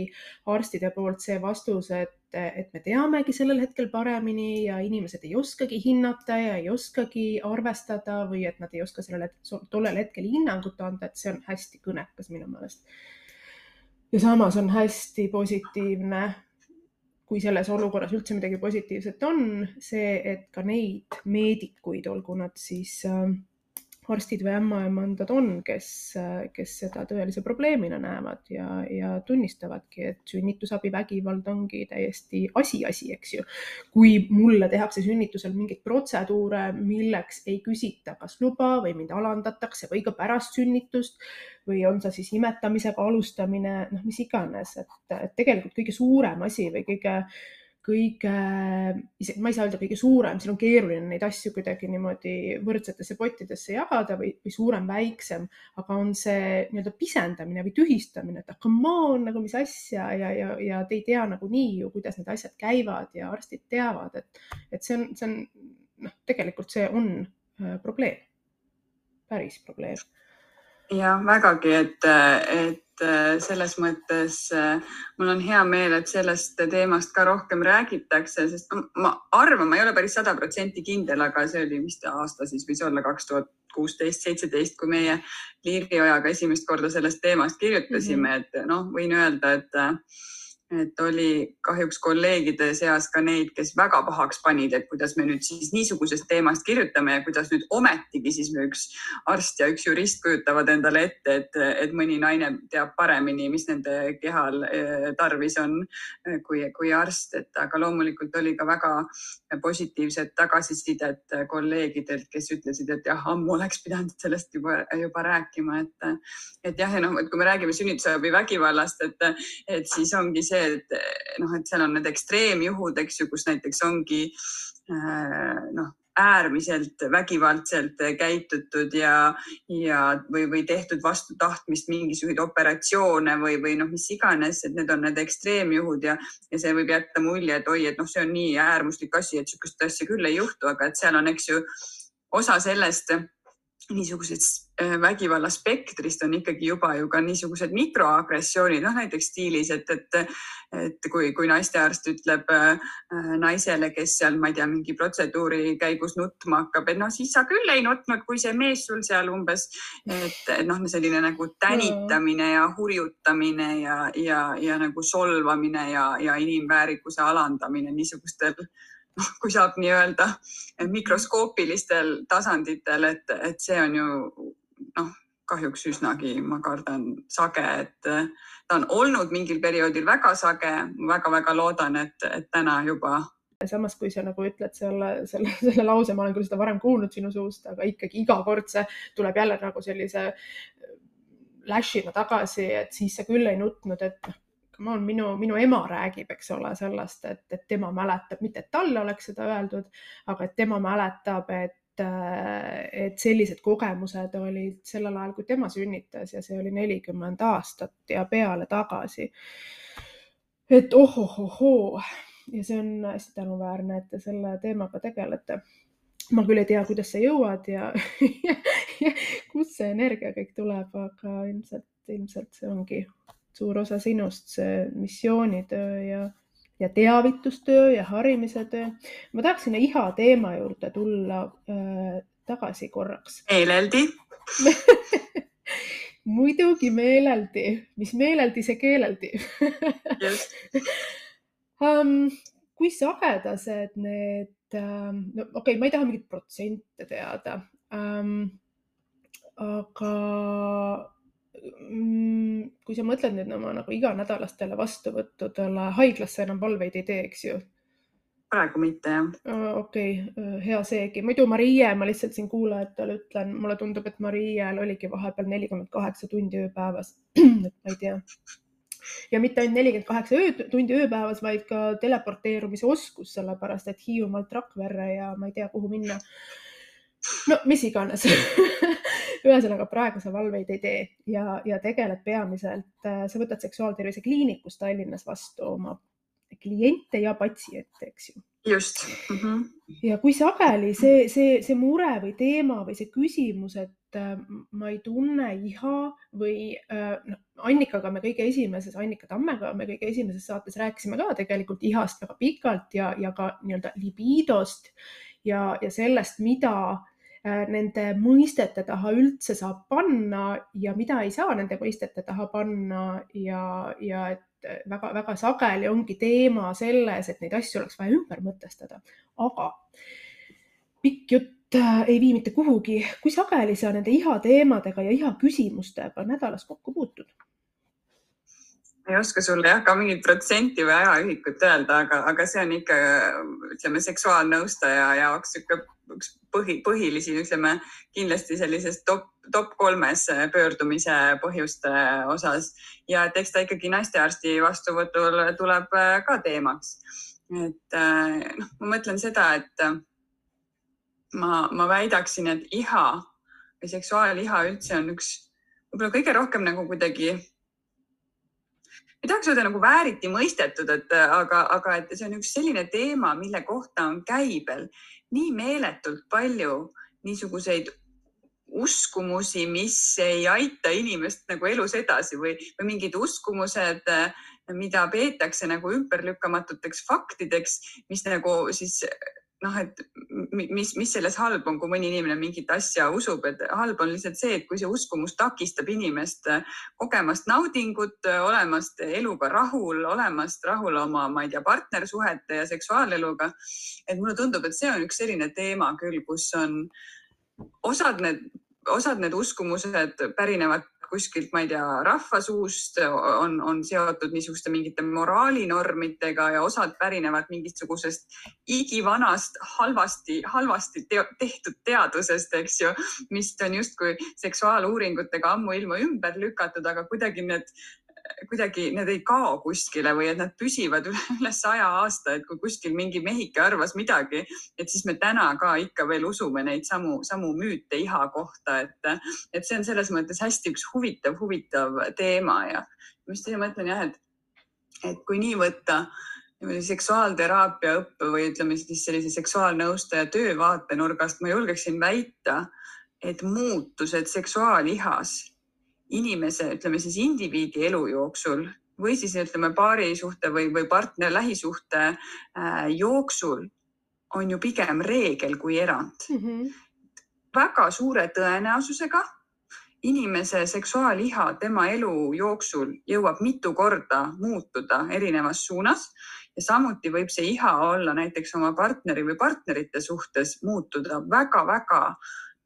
arstide poolt see vastus, et et me teamegi sellel hetkel paremini ja inimesed ei oskagi hinnata ja ei oskagi arvestada või et nad ei oska sellele tollel hetkel hinnangut anda, et see on hästi kõnekas minu meelest. ja samas on hästi positiivne, kui selles olukorras üldse midagi positiivset on, see, et ka neid meedikuid, olgu nad siis äh, arstid või ämmaemandad on, kes, kes seda tõelise probleemina näevad ja, ja tunnistavadki, et sünnitusabi vägivald ongi täiesti asiasi, eks ju. kui mulle tehakse sünnitusel mingeid protseduure, milleks ei küsita kas luba või mind alandatakse või ka pärast sünnitust või on see siis imetamisega alustamine, noh, mis iganes, et, tegelikult kõige suurem asi või kõige kõige, ma ei saa öelda kõige suurem, siin on keeruline neid asju kuidagi niimoodi võrdsetesse pottidesse jagada või, või suurem, väiksem, aga on see nii-öelda pisendamine või tühistamine, et ah, come on, nagu mis asja ja, ja, ja te ei tea nagunii ju, kuidas need asjad käivad ja arstid teavad, et, et see on, see on noh, tegelikult see on äh, probleem, päris probleem. jah, vägagi, et, et et selles mõttes äh, mul on hea meel, et sellest teemast ka rohkem räägitakse, sest ma arvan, ma ei ole päris sada protsenti kindel, aga see oli vist aasta siis võis olla kaks tuhat kuusteist, seitseteist, kui meie Liiri Ojaga esimest korda sellest teemast kirjutasime mm, -hmm. et noh, võin öelda, et et oli kahjuks kolleegide seas ka neid, kes väga pahaks panid, et kuidas me nüüd siis niisugusest teemast kirjutame ja kuidas nüüd ometigi siis üks arst ja üks jurist kujutavad endale ette, et, et mõni naine teab paremini, mis nende kehal eh, tarvis on eh, kui, kui arst, et aga loomulikult oli ka väga positiivset tagasisidet kolleegidelt, kes ütlesid, et jah, ammu oleks pidanud sellest juba, juba rääkima, et, et jah, ja noh, et kui me räägime sünnitusabi vägivallast, et, et siis ongi see, see, et noh, et seal on need ekstreemjuhud, eks ju, kus näiteks ongi äh, noh, äärmiselt vägivaldselt käitutud ja, ja, või, või tehtud vastu tahtmist mingisuguseid operatsioone või, või noh, mis iganes, et need on need ekstreemjuhud ja, ja see võib jätta mulje, et oi, et noh, see on nii äärmuslik asi, et niisugust asja küll ei juhtu, aga et seal on, eks ju, osa sellest niisugusest äh, vägivalla spektrist on ikkagi juba ju ka niisugused mikroagressioonid, noh näiteks stiilis, et, et, et kui, kui naistearst ütleb äh, naisele, kes seal, ma ei tea, mingi protseduuri käigus nutma hakkab, et noh, siis sa küll ei nutnud, kui see mees sul seal umbes, et noh, selline nagu tänitamine ja hurjutamine ja, ja, ja nagu solvamine ja, ja inimväärikuse alandamine niisugustel noh, kui saab nii-öelda mikroskoopilistel tasanditel, et, et see on ju noh, kahjuks üsnagi, ma kardan, sage, et ta on olnud mingil perioodil väga sage. Väga,, väga-väga loodan, et, et täna juba samas, kui sa nagu ütled selle, selle, selle lause, ma olen küll seda varem kuulnud sinu suust, aga ikkagi iga kord see tuleb jälle nagu sellise lash'ina tagasi, et siis sa küll ei nutnud, et noh, come on, minu, minu ema räägib, eks ole, sellest, et, et tema mäletab, mitte et talle oleks seda öeldud, aga et tema mäletab, et et sellised kogemused olid sellel ajal, kui tema sünnitas ja see oli nelikümmend aastat ja peale tagasi. et ohohohoo ja see on hästi tänuväärne, et te selle teemaga tegelete. ma küll ei tea, kuidas sa jõuad ja, ja kust see energia kõik tuleb, aga ilmselt, ilmselt see ongi suur osa sinust, see missioonitöö ja, ja teavitustöö ja harimise töö. ma tahaks sinna iha teema juurde tulla äh, tagasi korraks. meeleldi muidugi meeleldi, mis meeleldi, see keeleldi um, kui sagedased need um,, no okei okay,, ma ei taha mingeid protsente teada um,, aga kui sa mõtled nüüd oma nagu iganädalastele vastuvõttudele, haiglasse enam valveid ei tee, eks ju? praegu mitte jah. okei okay,, hea seegi. muidu Marie, ma lihtsalt siin kuulajatele ütlen, mulle tundub, et Mariel oligi vahepeal nelikümmend kaheksa tundi ööpäevas et ma ei tea. ja mitte ainult nelikümmend kaheksa tundi ööpäevas, vaid ka teleporteerumise oskus, sellepärast et Hiiumaalt Rakverre ja ma ei tea, kuhu minna. No mis iganes ühesõnaga praegu sa valveid ei tee ja, ja tegeled peamiselt, äh, sa võtad seksuaaltervise kliinikus Tallinnas vastu oma kliente ja patsiente, eks ju. just mm. -hmm. ja kui sageli see, see, see mure või teema või see küsimus, et äh, ma ei tunne iha või äh, noh, Annikaga me kõige esimeses, Annika Tammega me kõige esimeses saates rääkisime ka tegelikult ihast väga pikalt ja, ja ka nii-öelda libidost ja, ja sellest, mida Äh, nende mõistete taha üldse saab panna ja mida ei saa nende mõistete taha panna ja, ja et väga-väga sageli ongi teema selles, et neid asju oleks vaja ümber mõtestada, aga pikk jutt äh, ei vii mitte kuhugi. kui sageli sa nende iha teemadega ja iha küsimustega nädalas kokku puutud? Ei oska sulle jah ka mingit protsenti või ajaühikut öelda, aga, aga see on ikka ütleme seksuaalnõustaja jaoks niisugune üks põhi, põhilisi, ütleme kindlasti sellises top, top kolmes pöördumise põhjuste osas. Ja et eks ta ikkagi naistearsti vastuvõtul tuleb ka teemaks. Et noh, ma mõtlen seda, et ma, ma väidaksin, et iha või seksuaaliha üldse on üks võib-olla kõige rohkem nagu kuidagi, ei tahaks öelda nagu vääriti mõistetud, et aga, aga et see on üks selline teema, mille kohta on käibel nii meeletult palju niisuguseid uskumusi, mis ei aita inimest nagu elus edasi või, või mingid uskumused, mida peetakse nagu ümberlükkamatuteks faktideks, mis nagu siis noh, et mis, mis selles halb on, kui mõni inimene mingit asja usub, et halb on lihtsalt see, et kui see uskumus takistab inimest kogemast naudingut, olemast eluga rahul, olemast rahul oma, ma ei tea, partnersuhete ja seksuaaleluga. et mulle tundub, et see on üks selline teema küll, kus on osad need, osad need uskumused pärinevad kuskilt, ma ei tea, rahva suust on, on seotud niisuguste mingite moraalinormidega ja osad pärinevad mingisugusest igivanast halvasti, halvasti teo, tehtud teadusest, eks ju, mis on justkui seksuaaluuringutega ammuilma ümber lükatud, aga kuidagi need kuidagi need ei kao kuskile või et nad püsivad üle, üle saja aasta, et kui kuskil mingi mehike arvas midagi, et siis me täna ka ikka veel usume neid samu, samu müüte iha kohta, et, et see on selles mõttes hästi üks huvitav, huvitav teema ja ma just mõtlen jah, et, et kui nii võtta niimoodi seksuaalteraapia õppe või ütleme siis sellise seksuaalnõustaja töö vaatenurgast, ma julgeksin väita, et muutused seksuaalihas inimese, ütleme siis indiviidi elu jooksul või siis ütleme paarisuhte või, või partner lähisuhte äh, jooksul on ju pigem reegel kui erand mm. -hmm. väga suure tõenäosusega inimese seksuaaliha tema elu jooksul jõuab mitu korda muutuda erinevas suunas ja samuti võib see iha olla näiteks oma partneri või partnerite suhtes muutuda väga-väga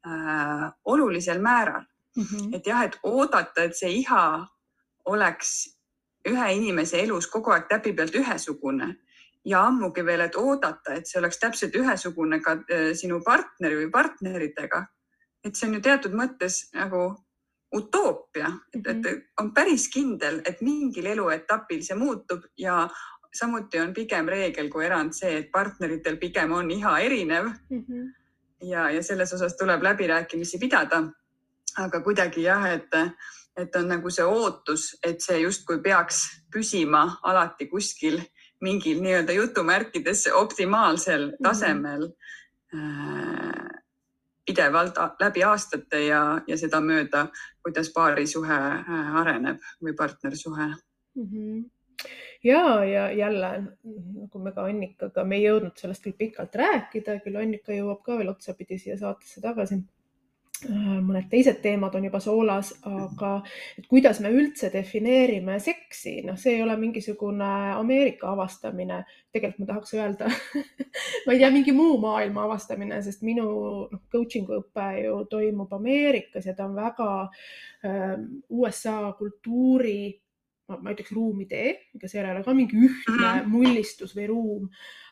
äh, olulisel määral mm. -hmm. et jah, et oodata, et see iha oleks ühe inimese elus kogu aeg täpi pealt ühesugune ja ammugi veel, et oodata, et see oleks täpselt ühesugune ka äh, sinu partneri või partneritega. et see on ju teatud mõttes nagu utoopia, et, et mhm. on päris kindel, et mingil eluetapil see muutub ja samuti on pigem reegel kui erand see, et partneritel pigem on iha erinev mm. -hmm. ja, ja selles osas tuleb läbirääkimisi pidada aga kuidagi jah, et, et on nagu see ootus, et see justkui peaks püsima alati kuskil mingil nii-öelda jutumärkides optimaalsel mhm. tasemel mm -hmm. pidevalt läbi aastate ja, ja sedamööda, kuidas paarisuhe äh, areneb või partnersuhe mm. -hmm ja, ja jälle nagu me ka Annikaga, me ei jõudnud sellest küll pikalt rääkida, küll Annika jõuab ka veel otsapidi siia saatesse tagasi Äh, mõned teised teemad on juba soolas, aga et kuidas me üldse defineerime seksi, noh, see ei ole mingisugune Ameerika avastamine. tegelikult ma tahaks öelda ma ei tea, mingi muu maailma avastamine, sest minu noh, coaching'u õpe ju toimub Ameerikas ja ta on väga äh, USA kultuuri ma ütleks ruumidee, ega seal ei ole ka mingi ühtne mhm. mullistus või ruum,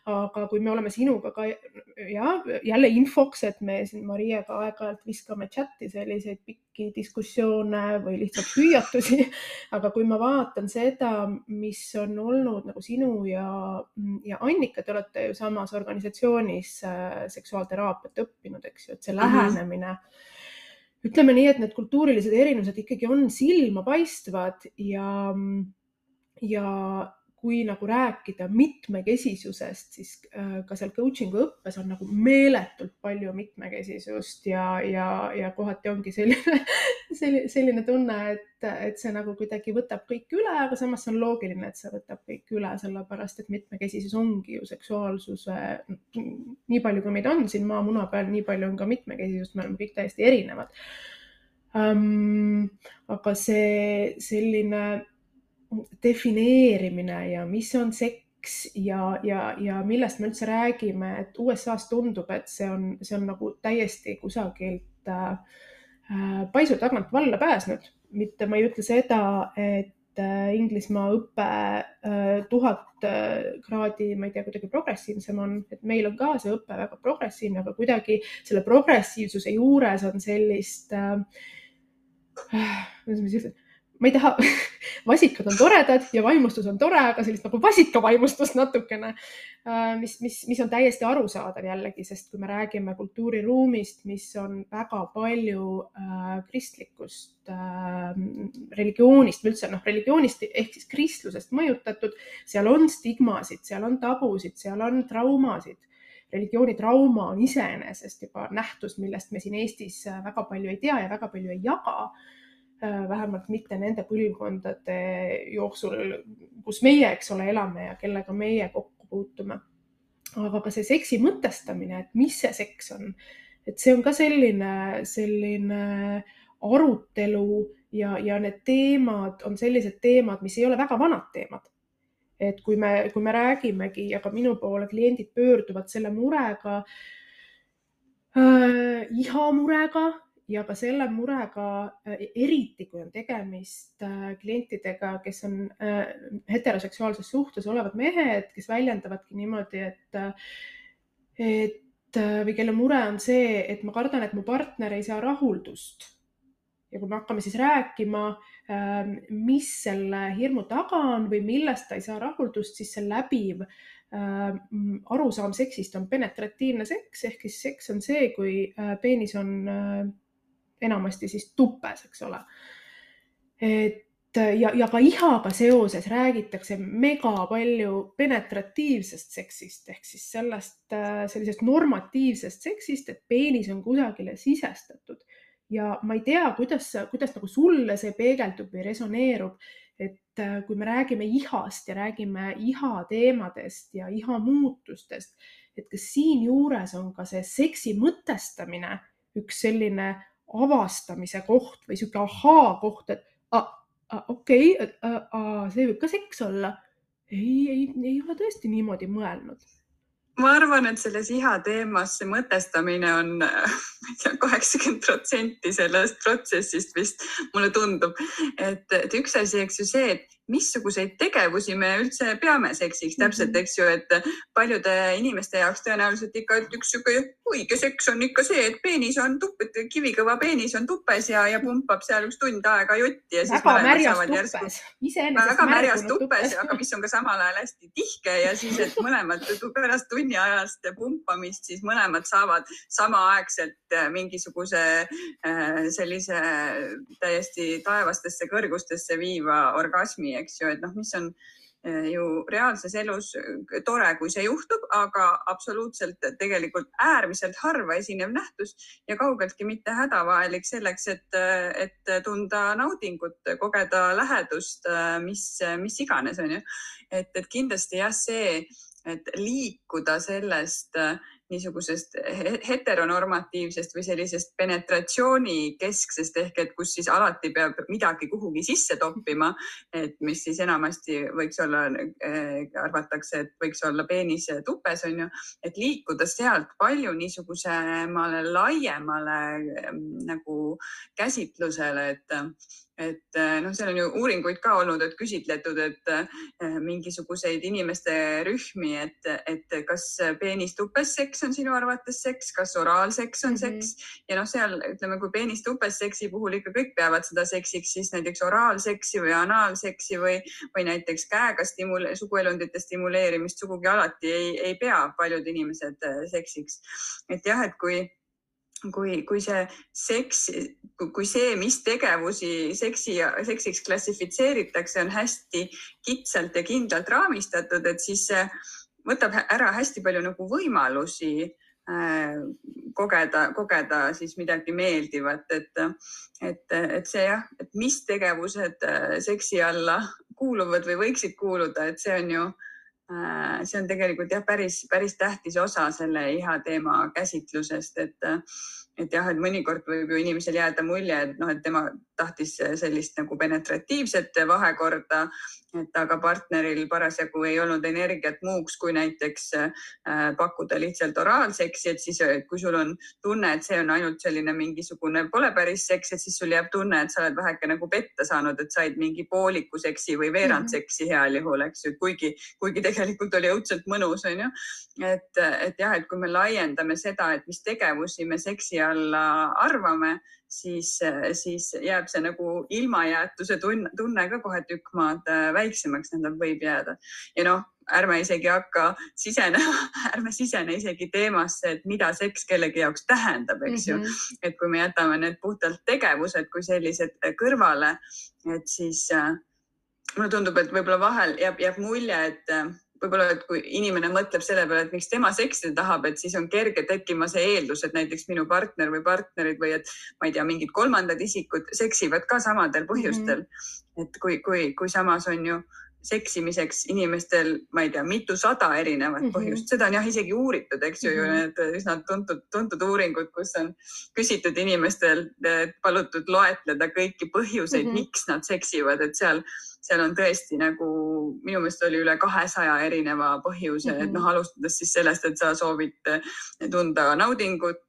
aga kui me oleme sinuga ka ja jälle infoks, et me siin Mariaga aeg-ajalt viskame chati selliseid pikki diskussioone või lihtsalt hüüatusi. aga kui ma vaatan seda, mis on olnud nagu sinu ja, ja Annika, te olete ju samas organisatsioonis äh, seksuaalteraapiat õppinud, eks ju, et see mm -hmm. lähenemine ütleme nii, et need kultuurilised erinevused ikkagi on silmapaistvad ja, ja kui nagu rääkida mitmekesisusest, siis äh, ka seal coaching'u õppes on nagu meeletult palju mitmekesisust ja, ja, ja kohati ongi selline, selline, selline tunne, et, et see nagu kuidagi võtab kõik üle, aga samas see on loogiline, et see võtab kõik üle, sellepärast et mitmekesisus ongi ju seksuaalsuse, nii palju kui meid on siin maamuna peal, nii palju on ka mitmekesisust, me oleme kõik täiesti erinevad um,. aga see selline defineerimine ja mis on seks ja, ja, ja millest me üldse räägime, et USA-s tundub, et see on, see on nagu täiesti kusagilt äh, paisu tagant valla pääsnud. mitte ma ei ütle seda, et äh, Inglismaa õpe äh, tuhat äh, kraadi, ma ei tea, kuidagi progressiivsem on, et meil on ka see õpe väga progressiivne, aga kuidagi selle progressiivsuse juures on sellist äh,, kuidas ma siis ütlen ma ei taha vasikad on toredad ja vaimustus on tore, aga sellist nagu vasikavaimustust natukene, äh, mis, mis, mis on täiesti arusaadav jällegi, sest kui me räägime kultuuriruumist, mis on väga palju äh, kristlikust äh,, religioonist üldse noh, religioonist ehk siis kristlusest mõjutatud, seal on stigmasid, seal on tabusid, seal on traumasid. Religioonitrauma on iseenesest juba nähtus, millest me siin Eestis väga palju ei tea ja väga palju ei jaga. Äh, vähemalt mitte nende põlvkondade jooksul, kus meie, eks ole, elame ja kellega meie kokku puutume. aga ka see seksi mõtestamine, et mis see seks on, et see on ka selline, selline arutelu ja, ja need teemad on sellised teemad, mis ei ole väga vanad teemad. et kui me, kui me räägimegi ja ka minu poole kliendid pöörduvad selle murega äh,, iha murega ja ka selle murega, äh, eriti kui on tegemist äh, klientidega, kes on äh, heteroseksuaalses suhtes olevad mehed, kes väljendavadki niimoodi, et, et või kelle mure on see, et ma kardan, et mu partner ei saa rahuldust. ja kui me hakkame siis rääkima, ähm, mis selle hirmu taga on või millest ta ei saa rahuldust, siis see läbiv arusaam seksist on penetratiivne seks ehk siis seks on see, kui peenis on enamasti siis tupes, eks ole. et ja, ja ka ihaga seoses räägitakse mega palju penetratiivsest seksist ehk siis sellest, sellisest normatiivsest seksist, et peenis on kusagile sisestatud ja ma ei tea, kuidas, kuidas nagu sulle see peegeldub või resoneerub, et kui me räägime ihast ja räägime iha teemadest ja iha muutustest, et kas siinjuures on ka see seksi mõtestamine üks selline avastamise koht või sihuke ahaa koht, et okei okay,, see võib ka seks olla. ei, ei, ei ole tõesti niimoodi mõelnud ma arvan, et selles iha teemas see mõtestamine on, ma ei tea, kaheksakümmend protsenti sellest protsessist vist mulle tundub, et, et üks asi, eks ju see, et missuguseid tegevusi me üldse peame seksiks? Täpselt, mhm. eks ju, et paljude inimeste jaoks tõenäoliselt ikka üks sihuke õige seks on ikka see, et peenis on tupp, et kivikõva peenis on tupes ja, ja pumpab seal üks tund aega jotti ja siis väga märjas tuppes, iseenesest väga märjas tuppes, aga mis on ka samal ajal hästi tihke ja siis, et mõlemad pärast tunni ajast pumpamist, siis mõlemad saavad samaaegselt mingisuguse äh, sellise täiesti taevastesse kõrgustesse viiva orgasmi eks ju, et noh, mis on eh, ju reaalses elus eh, tore, kui see juhtub, aga absoluutselt tegelikult äärmiselt harva esinev nähtus ja kaugeltki mitte hädavajalik selleks, et, et tunda naudingut, kogeda lähedust, mis, mis iganes, on ju. et, et kindlasti jah, see, et liikuda sellest niisugusest heteronormatiivsest või sellisest penetratsioonikesksest ehk et kus siis alati peab midagi kuhugi sisse toppima, et mis siis enamasti võiks olla äh,, arvatakse, et võiks olla peenis tupes on ju, et liikuda sealt palju niisugusemale laiemale äh, nagu käsitlusele, et et äh, noh, seal on ju uuringuid ka olnud, et küsitletud, et äh, mingisuguseid inimeste rühmi, et, et kas peenistupes seks on sinu arvates seks, kas oraalseks on mm -hmm. seks ja noh, seal ütleme, kui peenistupes seksi puhul ikka kõik peavad seda seksiks, siis näiteks oraalseksi või anaalseksi või, või näiteks käega stimule, suguelundite stimuleerimist sugugi alati ei, ei pea paljud inimesed äh, seksiks. et jah, et kui kui, kui see seks, kui see, mis tegevusi seksi, seksiks klassifitseeritakse, on hästi kitsalt ja kindlalt raamistatud, et siis see võtab ära hästi palju nagu võimalusi äh, kogeda, kogeda siis midagi meeldivat, et, et, et see jah, et mis tegevused äh, seksi alla kuuluvad või võiksid kuuluda, et see on ju äh,, see on tegelikult jah, päris, päris tähtis osa selle iha teema käsitlusest, et et jah, et mõnikord võib ju inimesel jääda mulje, et noh, et tema tahtis sellist nagu penetratiivset vahekorda, et aga partneril parasjagu ei olnud energiat muuks, kui näiteks äh, pakkuda lihtsalt oraalseksi, et siis kui sul on tunne, et see on ainult selline mingisugune, pole päris seks, et siis sul jääb tunne, et sa oled väheke nagu petta saanud, et said mingi pooliku seksi või veerandseksi mhm. heal juhul, eks ju, kuigi, kuigi tegelikult oli õudselt mõnus, onju. et, et jah, et kui me laiendame seda, et mis tegevusi me seksi alla arvame, siis, siis jääb see nagu ilmajäetuse tunne, tunne ka kohe tükk maad väiksemaks, tähendab, võib jääda. ja noh, ärme isegi hakka sisenema, ärme sisene isegi teemasse, et mida seks kellegi jaoks tähendab, eks mm -hmm. ju. Mhm. et kui me jätame need puhtalt tegevused kui sellised kõrvale, et siis äh, mulle tundub, et võib-olla vahel jääb, jääb mulje, et äh, võib-olla, et kui inimene mõtleb selle peale, et miks tema seksida tahab, et siis on kerge tekkima see eeldus, et näiteks minu partner või partnerid või et ma ei tea, mingid kolmandad isikud seksivad ka samadel põhjustel mm. -hmm. et kui, kui, kui samas on ju seksimiseks inimestel, ma ei tea, mitusada erinevat mm -hmm. põhjust, seda on jah isegi uuritud, eks ju mm, -hmm. need üsna tuntud, tuntud uuringud, kus on küsitud inimestel, palutud loetleda kõiki põhjuseid mm, -hmm. miks nad seksivad, et seal, seal on tõesti nagu minu meelest oli üle kahesaja erineva põhjuse mm, -hmm. et noh, alustades siis sellest, et sa soovid tunda naudingut,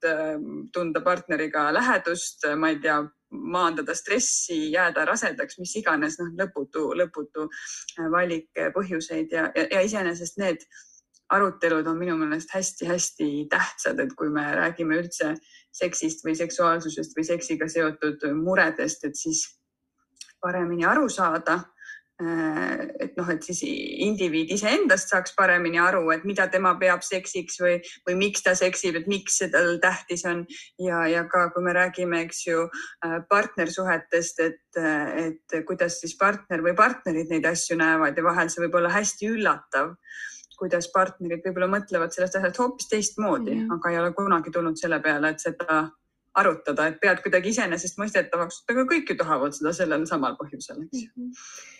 tunda partneriga lähedust, ma ei tea maandada stressi, jääda rasedaks, mis iganes, noh, lõputu, lõputu valik põhjuseid ja, ja, ja iseenesest need arutelud on minu meelest hästi-hästi tähtsad, et kui me räägime üldse seksist või seksuaalsusest või seksiga seotud muredest, et siis paremini aru saada et noh, et siis indiviid iseendast saaks paremini aru, et mida tema peab seksiks või, või miks ta seksib, et miks see tal tähtis on. Ja, ja ka kui me räägime, eks ju, äh, partnersuhetest, et, et kuidas siis partner või partnerid neid asju näevad ja vahel see võib olla hästi üllatav kuidas partnerid võib-olla mõtlevad sellest asjast hoopis teistmoodi mm, -hmm. aga ei ole kunagi tulnud selle peale, et seda arutada, et pead kuidagi iseenesestmõistetavaks, aga kõik ju tahavad seda sellel samal põhjusel, eks ju. Mm -hmm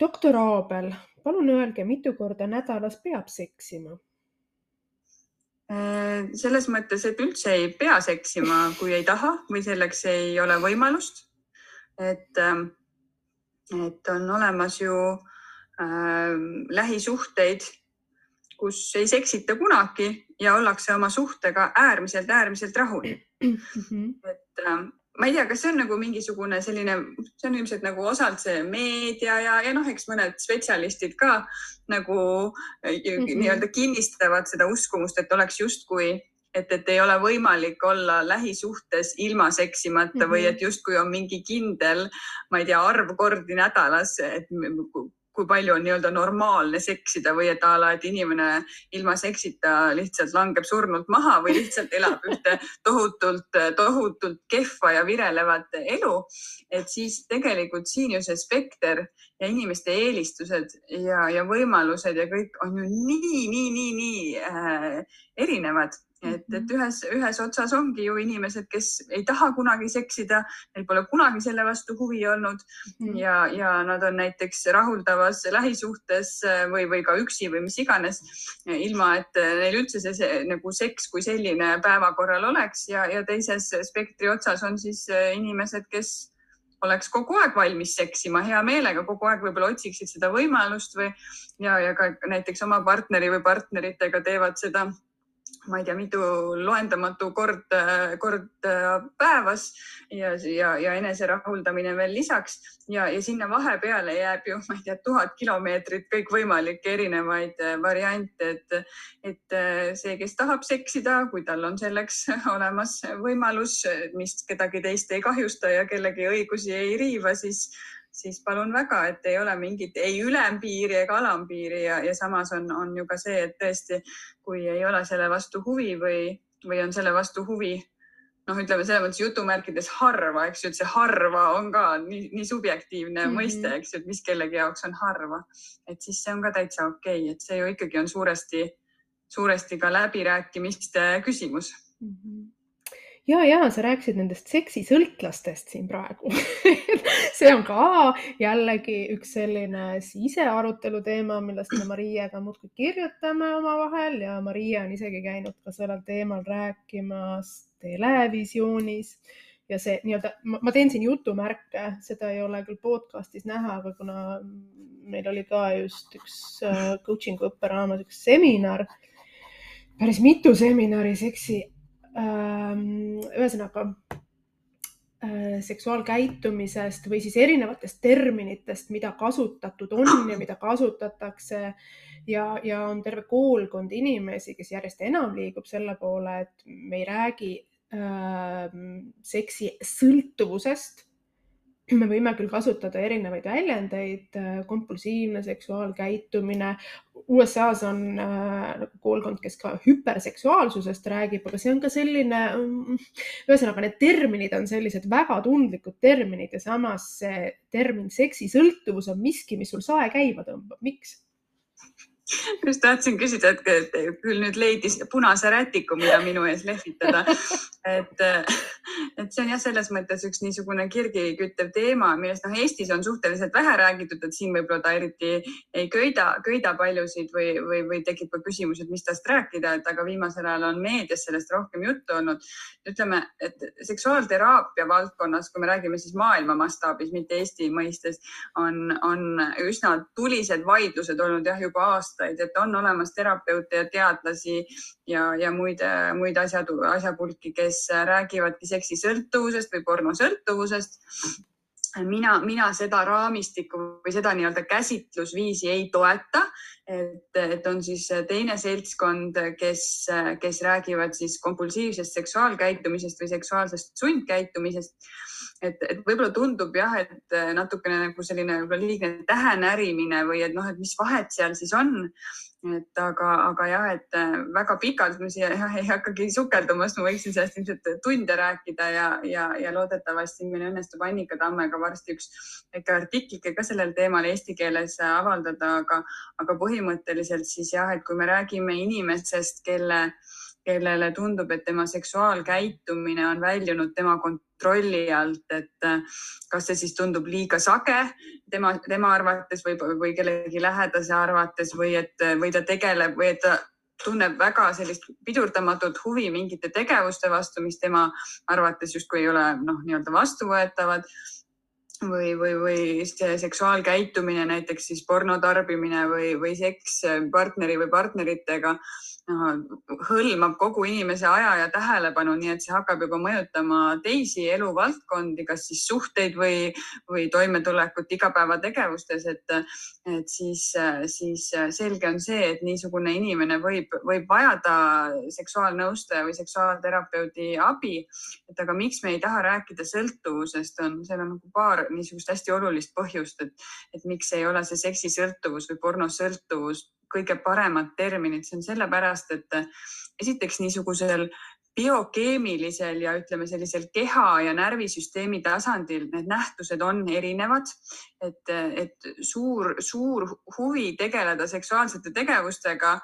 doktor Aabel, palun öelge, mitu korda nädalas peab seksima? Äh, selles mõttes, et üldse ei pea seksima, kui ei taha või selleks ei ole võimalust. et, ähm, et on olemas ju äh, lähisuhteid, kus ei seksita kunagi ja ollakse oma suhtega äärmiselt, äärmiselt rahul. Mhm. et äh, ma ei tea, kas see on nagu mingisugune selline, see on ilmselt nagu osalt see meedia ja, ja noh, eks mõned spetsialistid ka nagu mm -hmm. nii-öelda kinnistavad seda uskumust, et oleks justkui et, et ei ole võimalik olla lähisuhtes ilma seksimata mm -hmm. või et justkui on mingi kindel, ma ei tea, arv kordi nädalas, et kui palju on nii-öelda normaalne seksida või et a la, et inimene ilma seksita lihtsalt langeb surnult maha või lihtsalt elab ühte tohutult, tohutult kehva ja virelevat elu. et siis tegelikult siin ju see spekter ja inimeste eelistused ja, ja võimalused ja kõik on ju nii, nii, nii, nii äh, erinevad et, et mhm. ühes, ühes otsas ongi ju inimesed, kes ei taha kunagi seksida, neil pole kunagi selle vastu huvi olnud mm ja, ja nad on näiteks rahuldavas lähisuhtes äh, või, või ka üksi või mis iganes, ilma et neil üldse see, see nagu seks kui selline päevakorral oleks ja, ja teises spektri otsas on siis äh, inimesed, kes oleks kogu aeg valmis seksima, hea meelega kogu aeg võib-olla otsiksid seda võimalust või ja, ja ka näiteks oma partneri või partneritega teevad seda ma ei tea, mitu loendamatu kord, kord päevas ja, ja, ja eneserahuldamine veel lisaks. Ja, ja sinna vahepeale jääb ju, ma ei tea, tuhat kilomeetrit kõikvõimalikke erinevaid variante, et, et see, kes tahab seksida, kui tal on selleks olemas võimalus, mis kedagi teist ei kahjusta ja kellegi õigusi ei riiva, siis siis palun väga, et ei ole mingit ei ülempiiri ega alampiiri ja, ja samas on, on ju ka see, et tõesti, kui ei ole selle vastu huvi või, või on selle vastu huvi noh, ütleme selles mõttes jutumärkides harva, eks ju, et see harva on ka nii, nii subjektiivne mm -hmm. mõiste, eks ju, et mis kellegi jaoks on harva. et siis see on ka täitsa okei okay., et see ju ikkagi on suuresti, suuresti ka läbirääkimiste küsimus mm. -hmm ja, ja sa rääkisid nendest seksisõltlastest siin praegu. See on ka jällegi üks selline sisearutelu teema, millest me Mariaga muudkui kirjutame omavahel ja Maria on isegi käinud ka sellel teemal rääkimas televisioonis. Ja see nii-öelda, ma teen siin jutumärke, seda ei ole küll podcast'is näha, aga kuna meil oli ka just üks äh, coaching'u õpperaamat, üks seminar, päris mitu seminari seksi ühesõnaga seksuaalkäitumisest või siis erinevatest terminitest, mida kasutatud on ja mida kasutatakse. Ja, ja on terve koolkond inimesi, kes järjest enam liigub selle poole, et me ei räägi äh, seksi sõltuvusest me võime küll kasutada erinevaid väljendeid, äh, kompulsiivne seksuaalkäitumine. USA-s on äh, koolkond, kes ka hüperseksuaalsusest räägib, aga see on ka selline, mm, ühesõnaga need terminid on sellised väga tundlikud terminid ja samas see termin seksisõltuvus on miski, mis sul sae käima tõmbab. miks? Just tahtsin küsida, et küll nüüd leidis punase rätiku, mida minu ees lehvitada. et, et see on jah, selles mõttes üks niisugune kirgi küttev teema, millest noh, Eestis on suhteliselt vähe räägitud, et siin võib-olla ta eriti ei köida, köida paljusid või, või, või tekib ka küsimus, et mis tast rääkida, et aga viimasel ajal on meedias sellest rohkem juttu olnud. ütleme, et seksuaalteraapia valdkonnas, kui me räägime siis maailma mastaabis, mitte Eesti mõistes, on, on üsna tulised vaidlused olnud jah, juba aastaid aastaid, et on olemas terapeute ja teadlasi ja, ja muid, muid asjad, asjapulki, kes räägivadki seksisõltuvusest või pornosõltuvusest mina, mina seda raamistikku või seda nii-öelda käsitlusviisi ei toeta, et, et on siis teine seltskond, kes, kes räägivad siis kompulsiivsest seksuaalkäitumisest või seksuaalsest sundkäitumisest. Et, et võib-olla tundub jah, et natukene nagu selline liigne tähenärimine või et noh, et mis vahet seal siis on. Et aga, aga jah, et äh, väga pikalt ma siia jah, ei hakkagi sukelduma, sest ma võiksin sellest ilmselt tunde rääkida ja, ja, ja loodetavasti meil õnnestub Annika Tammega varsti üks väike artiklike ka sellel teemal eesti keeles avaldada, aga, aga põhimõtteliselt siis jah, et kui me räägime inimesest, kelle äh, kellele tundub, et tema seksuaalkäitumine on väljunud tema kontrolli alt, et äh, kas see siis tundub liiga sage tema, tema arvates või, või kellegi lähedase arvates või et, või ta tegeleb või et ta tunneb väga sellist pidurdamatut huvi mingite tegevuste vastu, mis tema arvates justkui ei ole noh, nii-öelda vastuvõetavad. Või, või, või see seksuaalkäitumine, näiteks siis porno tarbimine või, või seks partneri või partneritega hõlmab kogu inimese aja ja tähelepanu, nii et see hakkab juba mõjutama teisi eluvaldkondi, kas siis suhteid või, või toimetulekut igapäevategevustes, et, et siis, siis selge on see, et niisugune inimene võib, võib vajada seksuaalnõustaja või seksuaalterapeudi abi. et aga miks me ei taha rääkida sõltuvusest, on, seal on nagu paar niisugust hästi olulist põhjust, et, et miks ei ole see seksisõltuvus või pornosõltuvus kõige paremad terminid, see on sellepärast, et esiteks niisugusel biokeemilisel ja ütleme sellisel keha ja närvisüsteemi tasandil need nähtused on erinevad et, et suur, suur huvi tegeleda seksuaalsete tegevustega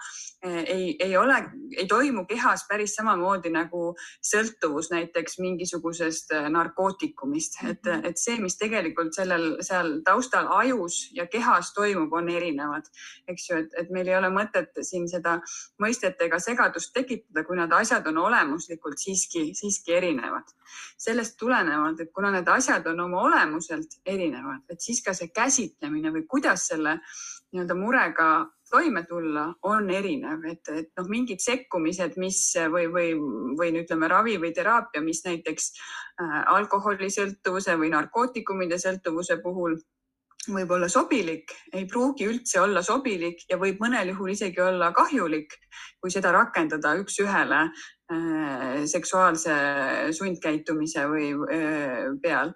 eh, ei, ei ole, ei toimu kehas päris samamoodi nagu sõltuvus näiteks mingisugusest eh, narkootikumist, et, mhm. et see, mis tegelikult sellel, seal taustal ajus ja kehas toimub, on erinevad, eks ju, et, et meil ei ole mõtet siin seda mõistet ega segadust tekitada, kui need asjad on olemuslikult siiski, siiski erinevad. sellest tulenevalt, et kuna need asjad on oma olemuselt erinevad, et siis ka see käsitlemine või kuidas selle nii-öelda murega toime tulla, on erinev, et, et noh, mingid sekkumised, mis või, või, või ütleme, ravi või teraapia, mis näiteks äh, alkoholisõltuvuse või narkootikumide sõltuvuse puhul võib olla sobilik, ei pruugi üldse olla sobilik ja võib mõnel juhul isegi olla kahjulik, kui seda rakendada üks-ühele äh, seksuaalse sundkäitumise või äh, peal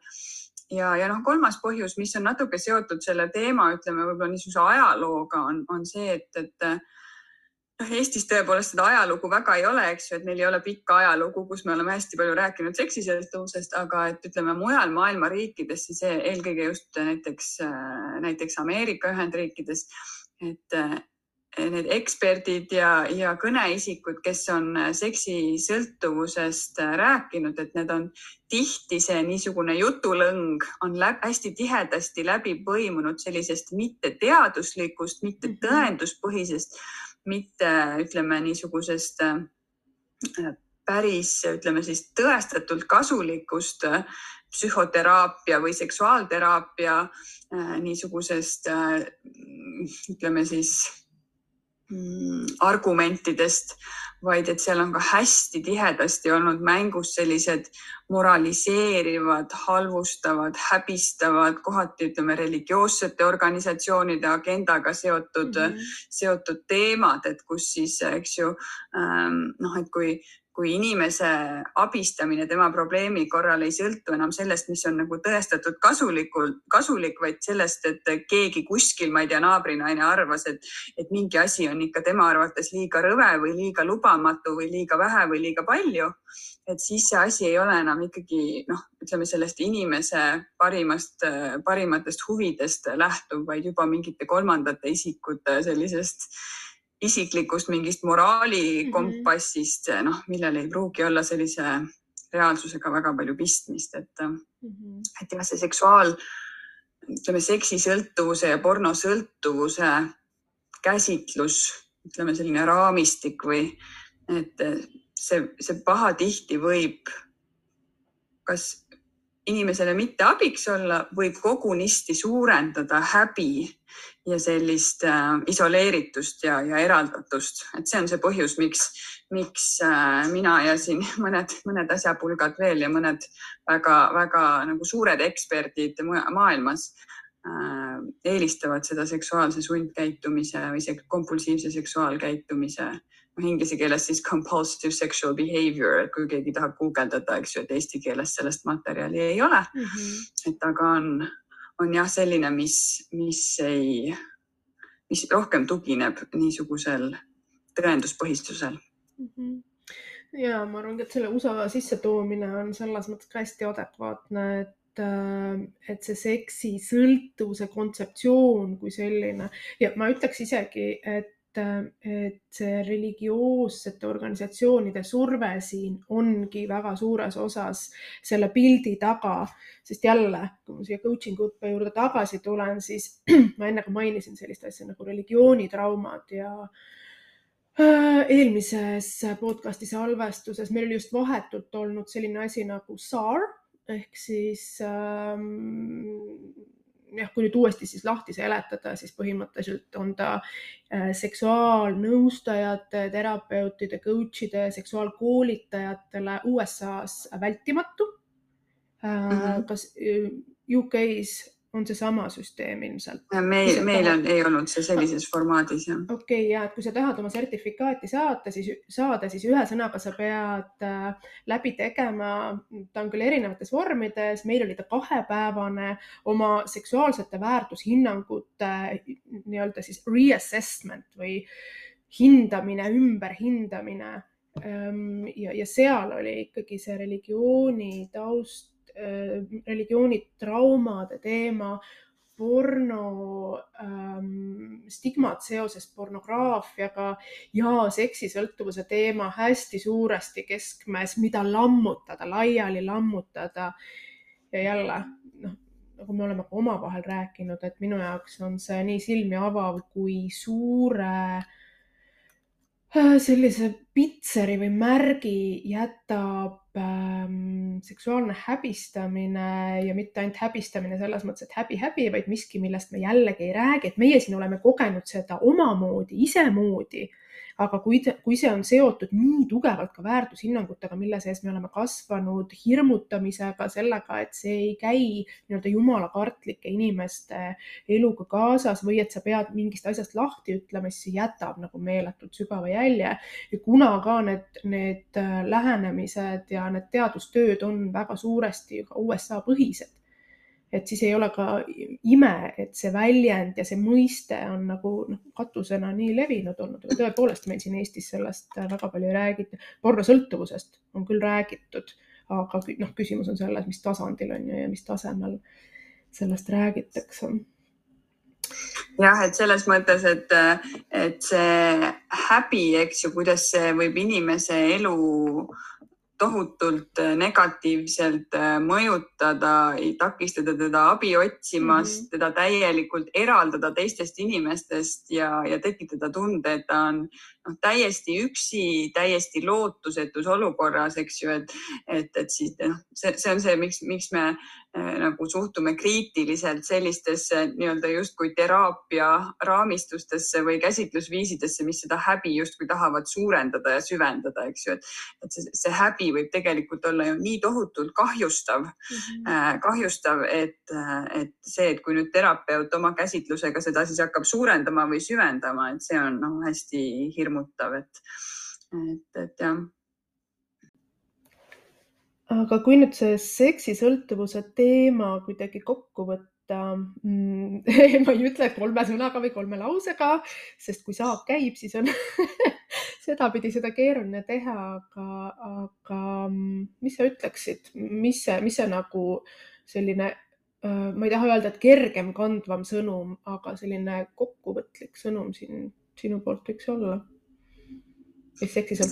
ja, ja noh, kolmas põhjus, mis on natuke seotud selle teema, ütleme võib-olla niisuguse ajalooga, on, on see, et, et noh, Eestis tõepoolest seda ajalugu väga ei ole, eks ju, et meil ei ole pikka ajalugu, kus me oleme hästi palju rääkinud seksisõltuvusest, aga et ütleme mujal maailma riikides, siis eelkõige just näiteks, näiteks Ameerika Ühendriikides, et need eksperdid ja, ja kõneisikud, kes on seksisõltuvusest rääkinud, et need on tihti see niisugune jutulõng on läbi, hästi tihedasti läbi põimunud sellisest mitteteaduslikust, mitte mhm. tõenduspõhisest, mitte ütleme niisugusest äh, päris, ütleme siis tõestatult kasulikust äh, psühhoteraapia või seksuaalteraapia äh, niisugusest ütleme siis argumentidest, vaid et seal on ka hästi tihedasti olnud mängus sellised moraliseerivad, halvustavad, häbistavad, kohati ütleme religioossete organisatsioonide agendaga seotud mm, -hmm. seotud teemad, et kus siis, eks ju ähm, noh, et kui kui inimese abistamine tema probleemi korral ei sõltu enam sellest, mis on nagu tõestatud kasulikul, kasulik, vaid sellest, et keegi kuskil, ma ei tea, naabrinaine arvas, et, et mingi asi on ikka tema arvates liiga rõve või liiga lubamatu või liiga vähe või liiga palju. et siis see asi ei ole enam ikkagi noh, ütleme sellest inimese parimast, parimatest huvidest lähtuv, vaid juba mingite kolmandate isikute sellisest isiklikust mingist moraalikompassist mm -hmm., noh, millel ei pruugi olla sellise reaalsusega väga palju pistmist, et mm, -hmm. et jah, see seksuaal, ütleme seksisõltuvuse ja pornosõltuvuse käsitlus, ütleme selline raamistik või et see, see pahatihti võib kas inimesele mitte abiks olla, võib kogunisti suurendada häbi ja sellist äh, isoleeritust ja, ja eraldatust, et see on see põhjus, miks, miks äh, mina ja siin mõned, mõned asjapulgad veel ja mõned väga-väga nagu suured eksperdid maailmas äh, eelistavad seda seksuaalse sundkäitumise või see kompulsiivse seksuaalkäitumise noh inglise keeles siis compulsive sexual behavior, kui keegi tahab guugeldada, eks ju, et eesti keeles sellest materjali ei ole mm. -hmm. et aga on, on jah, selline, mis, mis ei, mis rohkem tugineb niisugusel tõenduspõhisusel mm. -hmm ja ma arvan, et selle USA sissetoomine on selles mõttes ka hästi adekvaatne, et äh, et see seksisõltuvuse kontseptsioon kui selline. Ja ma ütleks isegi, et et see religioossete organisatsioonide surve siin ongi väga suures osas selle pildi taga, sest jälle, kui ma siia coaching'u õppe juurde tagasi tulen, siis ma enne ka mainisin sellist asja nagu religioonitraumad ja äh, eelmises podcast'i salvestuses meil oli just vahetult olnud selline asi nagu SAR ehk siis ähm, jah, kui nüüd uuesti siis lahti seletada, siis põhimõtteliselt on ta äh, seksuaalnõustajate, terapeutide, coach'ide, seksuaalkoolitajatele USA-s vältimatu mm. -hmm. kas äh, UK-s on seesama süsteem ilmselt. meil, meil tahad... on, ei olnud see sellises formaadis jah. okei okay, ja et kui sa tahad oma sertifikaati saada, siis saada, siis ühesõnaga sa pead äh, läbi tegema, ta on küll erinevates vormides, meil oli ta kahepäevane oma seksuaalsete väärtushinnangute nii-öelda siis reassessment või hindamine, ümberhindamine ehm, ja, ja seal oli ikkagi see religiooni taust Äh, religioonitraumade teema, porno ähm, stigmad seoses pornograafiaga ja seksisõltuvuse teema hästi suuresti keskmes, mida lammutada, laiali lammutada. ja jälle noh, nagu me oleme ka omavahel rääkinud, et minu jaoks on see nii silmi avav, kui suure äh, sellise pitseri või märgi jätab ähm, seksuaalne häbistamine ja mitte ainult häbistamine selles mõttes, et häbi-häbi, vaid miski, millest me jällegi ei räägi, et meie siin oleme kogenud seda omamoodi, isemoodi aga kui, kui see on seotud nii tugevalt ka väärtushinnangutega, mille sees me oleme kasvanud, hirmutamisega, sellega, et see ei käi nii-öelda jumalakartlike inimeste eluga kaasas või et sa pead mingist asjast lahti ütlema, siis see jätab nagu meeletult sügava jälje. ja kuna ka need, need lähenemised ja need teadustööd on väga suuresti ka USA põhised, et siis ei ole ka ime, et see väljend ja see mõiste on nagu noh, katusena nii levinud olnud, aga tõepoolest meil siin Eestis sellest väga palju ei räägita. pornosõltuvusest on küll räägitud, aga noh, küsimus on selles, mis tasandil on ju ja mis tasemel sellest räägitakse jah, et selles mõttes, et, et see häbi, eks ju, kuidas see võib inimese elu tohutult äh, negatiivselt äh, mõjutada, takistada teda abi otsimast mm, -hmm. teda täielikult eraldada teistest inimestest ja, ja tekitada tunde, et ta on noh, täiesti üksi, täiesti lootusetus olukorras, eks ju, et, et, et siis noh, see, see on see, miks, miks me äh, nagu suhtume kriitiliselt sellistesse nii-öelda justkui teraapia raamistustesse või käsitlusviisidesse, mis seda häbi justkui tahavad suurendada ja süvendada, eks ju, et, et see, see häbi võib tegelikult olla ju nii tohutult kahjustav mm, -hmm. kahjustav, et, et see, et kui nüüd terapeut oma käsitlusega seda siis hakkab suurendama või süvendama, et see on noh, hästi hirmutav, et, et, et jah aga kui nüüd see seksisõltuvuse teema kuidagi kokku võtta mm, ma ei ütle kolme sõnaga või kolme lausega, sest kui saak käib, siis on sedapidi seda keeruline teha, aga, aga mm, mis sa ütleksid, mis see, mis see nagu selline ma ei taha öelda, et kergem, kandvam sõnum, aga selline kokkuvõtlik sõnum siin sinu poolt võiks olla. Ese que se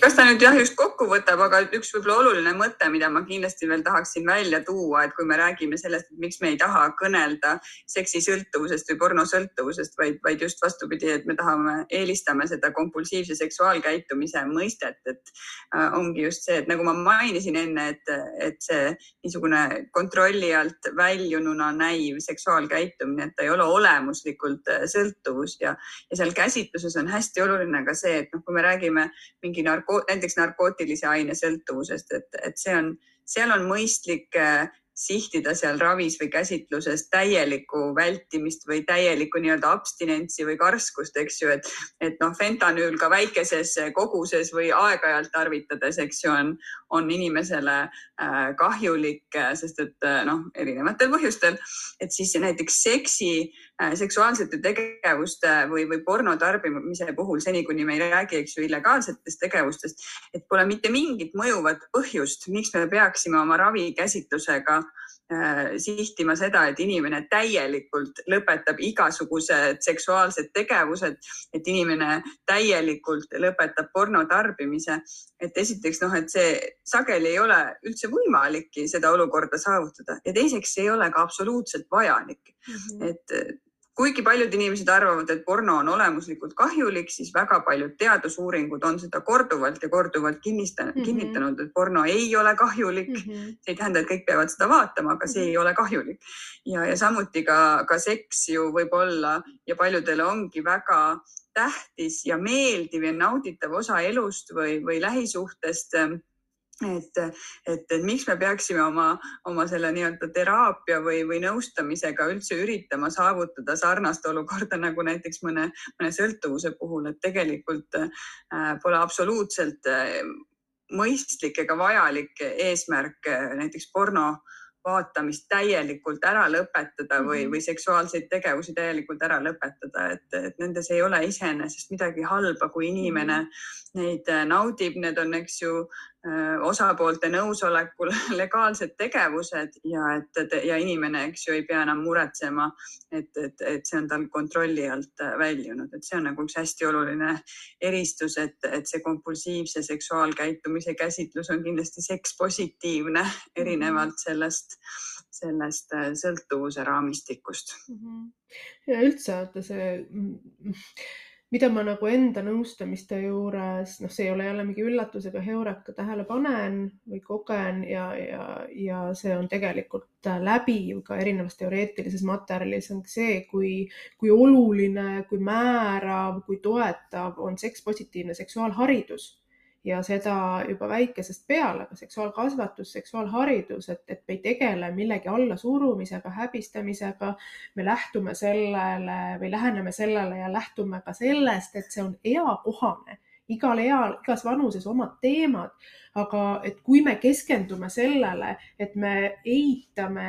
kas ta nüüd jah, just kokku võtab, aga üks võib-olla oluline mõte, mida ma kindlasti veel tahaksin välja tuua, et kui me räägime sellest, et miks me ei taha kõnelda seksisõltuvusest või pornosõltuvusest, vaid, vaid just vastupidi, et me tahame, eelistame seda kompulsiivse seksuaalkäitumise mõistet, et äh, ongi just see, et nagu ma mainisin enne, et, et see niisugune kontrolli alt väljununa näiv seksuaalkäitumine, et ta ei ole olemuslikult äh, sõltuvus ja, ja seal käsitluses on hästi oluline ka see, et noh, kui me räägime mingi narko narko, näiteks narkootilise aine sõltuvusest, et, et see on, seal on mõistlik äh, sihtida seal ravis või käsitluses täielikku vältimist või täielikku nii-öelda abstinentsi või karskust, eks ju, et, et noh, fentanüül ka väikeses koguses või aeg-ajalt tarvitades, eks ju, on, on inimesele äh, kahjulik, äh, sest et noh, erinevatel põhjustel, et siis näiteks seksi seksuaalsete tegevuste või, või porno tarbimise puhul, seni kuni me ei räägi, eks ju, illegaalsetest tegevustest, et pole mitte mingit mõjuvat põhjust, miks me peaksime oma ravikäsitlusega Äh, sihtima seda, et inimene täielikult lõpetab igasugused seksuaalsed tegevused, et inimene täielikult lõpetab porno tarbimise. et esiteks noh, et see sageli ei ole üldse võimalikki seda olukorda saavutada ja teiseks ei ole ka absoluutselt vajalik mm. -hmm. et kuigi paljud inimesed arvavad, et porno on olemuslikult kahjulik, siis väga paljud teadusuuringud on seda korduvalt ja korduvalt kinnistanud mm, -hmm. kinnitanud, et porno ei ole kahjulik mm. -hmm. see ei tähenda, et kõik peavad seda vaatama, aga see mm -hmm. ei ole kahjulik. ja, ja samuti ka, ka seks ju võib olla ja paljudele ongi väga tähtis ja meeldiv ja nauditav osa elust või, või lähisuhtest et, et, et miks me peaksime oma, oma selle nii-öelda teraapia või, või nõustamisega üldse üritama saavutada sarnast olukorda nagu näiteks mõne, mõne sõltuvuse puhul, et tegelikult äh, pole absoluutselt äh, mõistlik ega vajalik eesmärk äh, näiteks porno vaatamist täielikult ära lõpetada või, mhm. või seksuaalseid tegevusi täielikult ära lõpetada, et, et nendes ei ole iseenesest midagi halba, kui inimene mhm. Neid naudib, need on, eks ju, Äh, osapoolte nõusolekul legaalsed tegevused ja et, ja inimene, eks ju, ei pea enam muretsema, et, et, et see on tal kontrolli alt äh, väljunud, et see on nagu üks hästi oluline eristus, et, et see kompulsiivse seksuaalkäitumise käsitlus on kindlasti sekspositiivne erinevalt sellest, sellest äh, sõltuvuse raamistikust mm. -hmm. ja üldse vaata see mida ma nagu enda nõustamiste juures, noh, see ei ole jälle mingi üllatus ega heureka, tähele panen või kogen ja, ja, ja see on tegelikult läbiv ka erinevas teoreetilises materjalis on see, kui, kui oluline, kui määrav, kui toetav on sekspositiivne seksuaalharidus ja seda juba väikesest peale, ka seksuaalkasvatus, seksuaalharidus, et, et me ei tegele millegi allasurumisega, häbistamisega. me lähtume sellele või läheneme sellele ja lähtume ka sellest, et see on eakohane igal eal, igas vanuses omad teemad, aga et kui me keskendume sellele, et me eitame,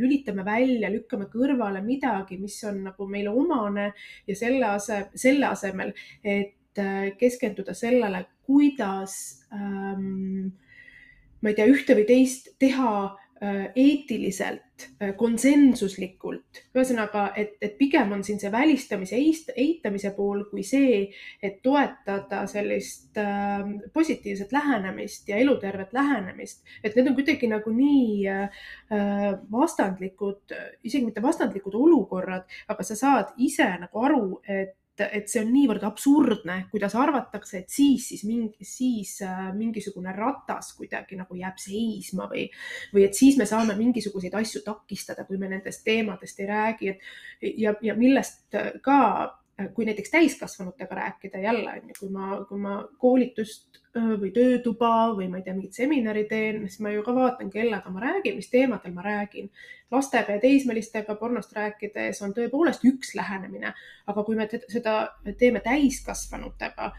lülitame välja, lükkame kõrvale midagi, mis on nagu meile omane ja selle ase, selle asemel, et keskenduda sellele, kuidas ähm, ma ei tea, ühte või teist teha äh, eetiliselt, äh, konsensuslikult. ühesõnaga, et, et pigem on siin see välistamise, eitamise pool kui see, et toetada sellist äh, positiivset lähenemist ja elutervet lähenemist. et need on kuidagi nagu nii äh, vastandlikud, isegi mitte vastandlikud olukorrad, aga sa saad ise nagu aru, et et see on niivõrd absurdne, kuidas arvatakse, et siis, siis mingi, siis äh, mingisugune ratas kuidagi nagu jääb seisma või, või et siis me saame mingisuguseid asju takistada, kui me nendest teemadest ei räägi, et ja, ja millest ka kui näiteks täiskasvanutega rääkida jälle on ju, kui ma, kui ma koolitust või töötuba või ma ei tea, mingit seminari teen, siis ma ju ka vaatan, kellega ma räägin, mis teemadel ma räägin. lastega ja teismelistega pornost rääkides on tõepoolest üks lähenemine, aga kui me seda teeme täiskasvanutega,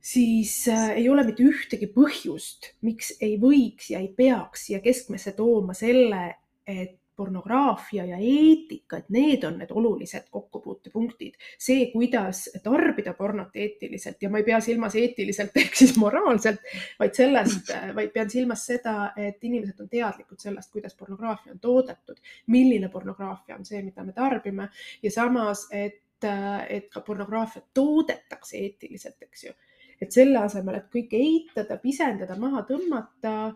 siis äh, ei ole mitte ühtegi põhjust, miks ei võiks ja ei peaks siia keskmesse tooma selle, et pornograafia ja eetika, et need on need olulised kokkupuutepunktid. see, kuidas tarbida pornot eetiliselt ja ma ei pea silmas eetiliselt ehk siis moraalselt, vaid sellest, vaid pean silmas seda, et inimesed on teadlikud sellest, kuidas pornograafia on toodetud, milline pornograafia on see, mida me tarbime ja samas, et, et ka pornograafiat toodetakse eetiliselt, eks ju. et selle asemel, et kõike eitada, pisendada, maha tõmmata Äh,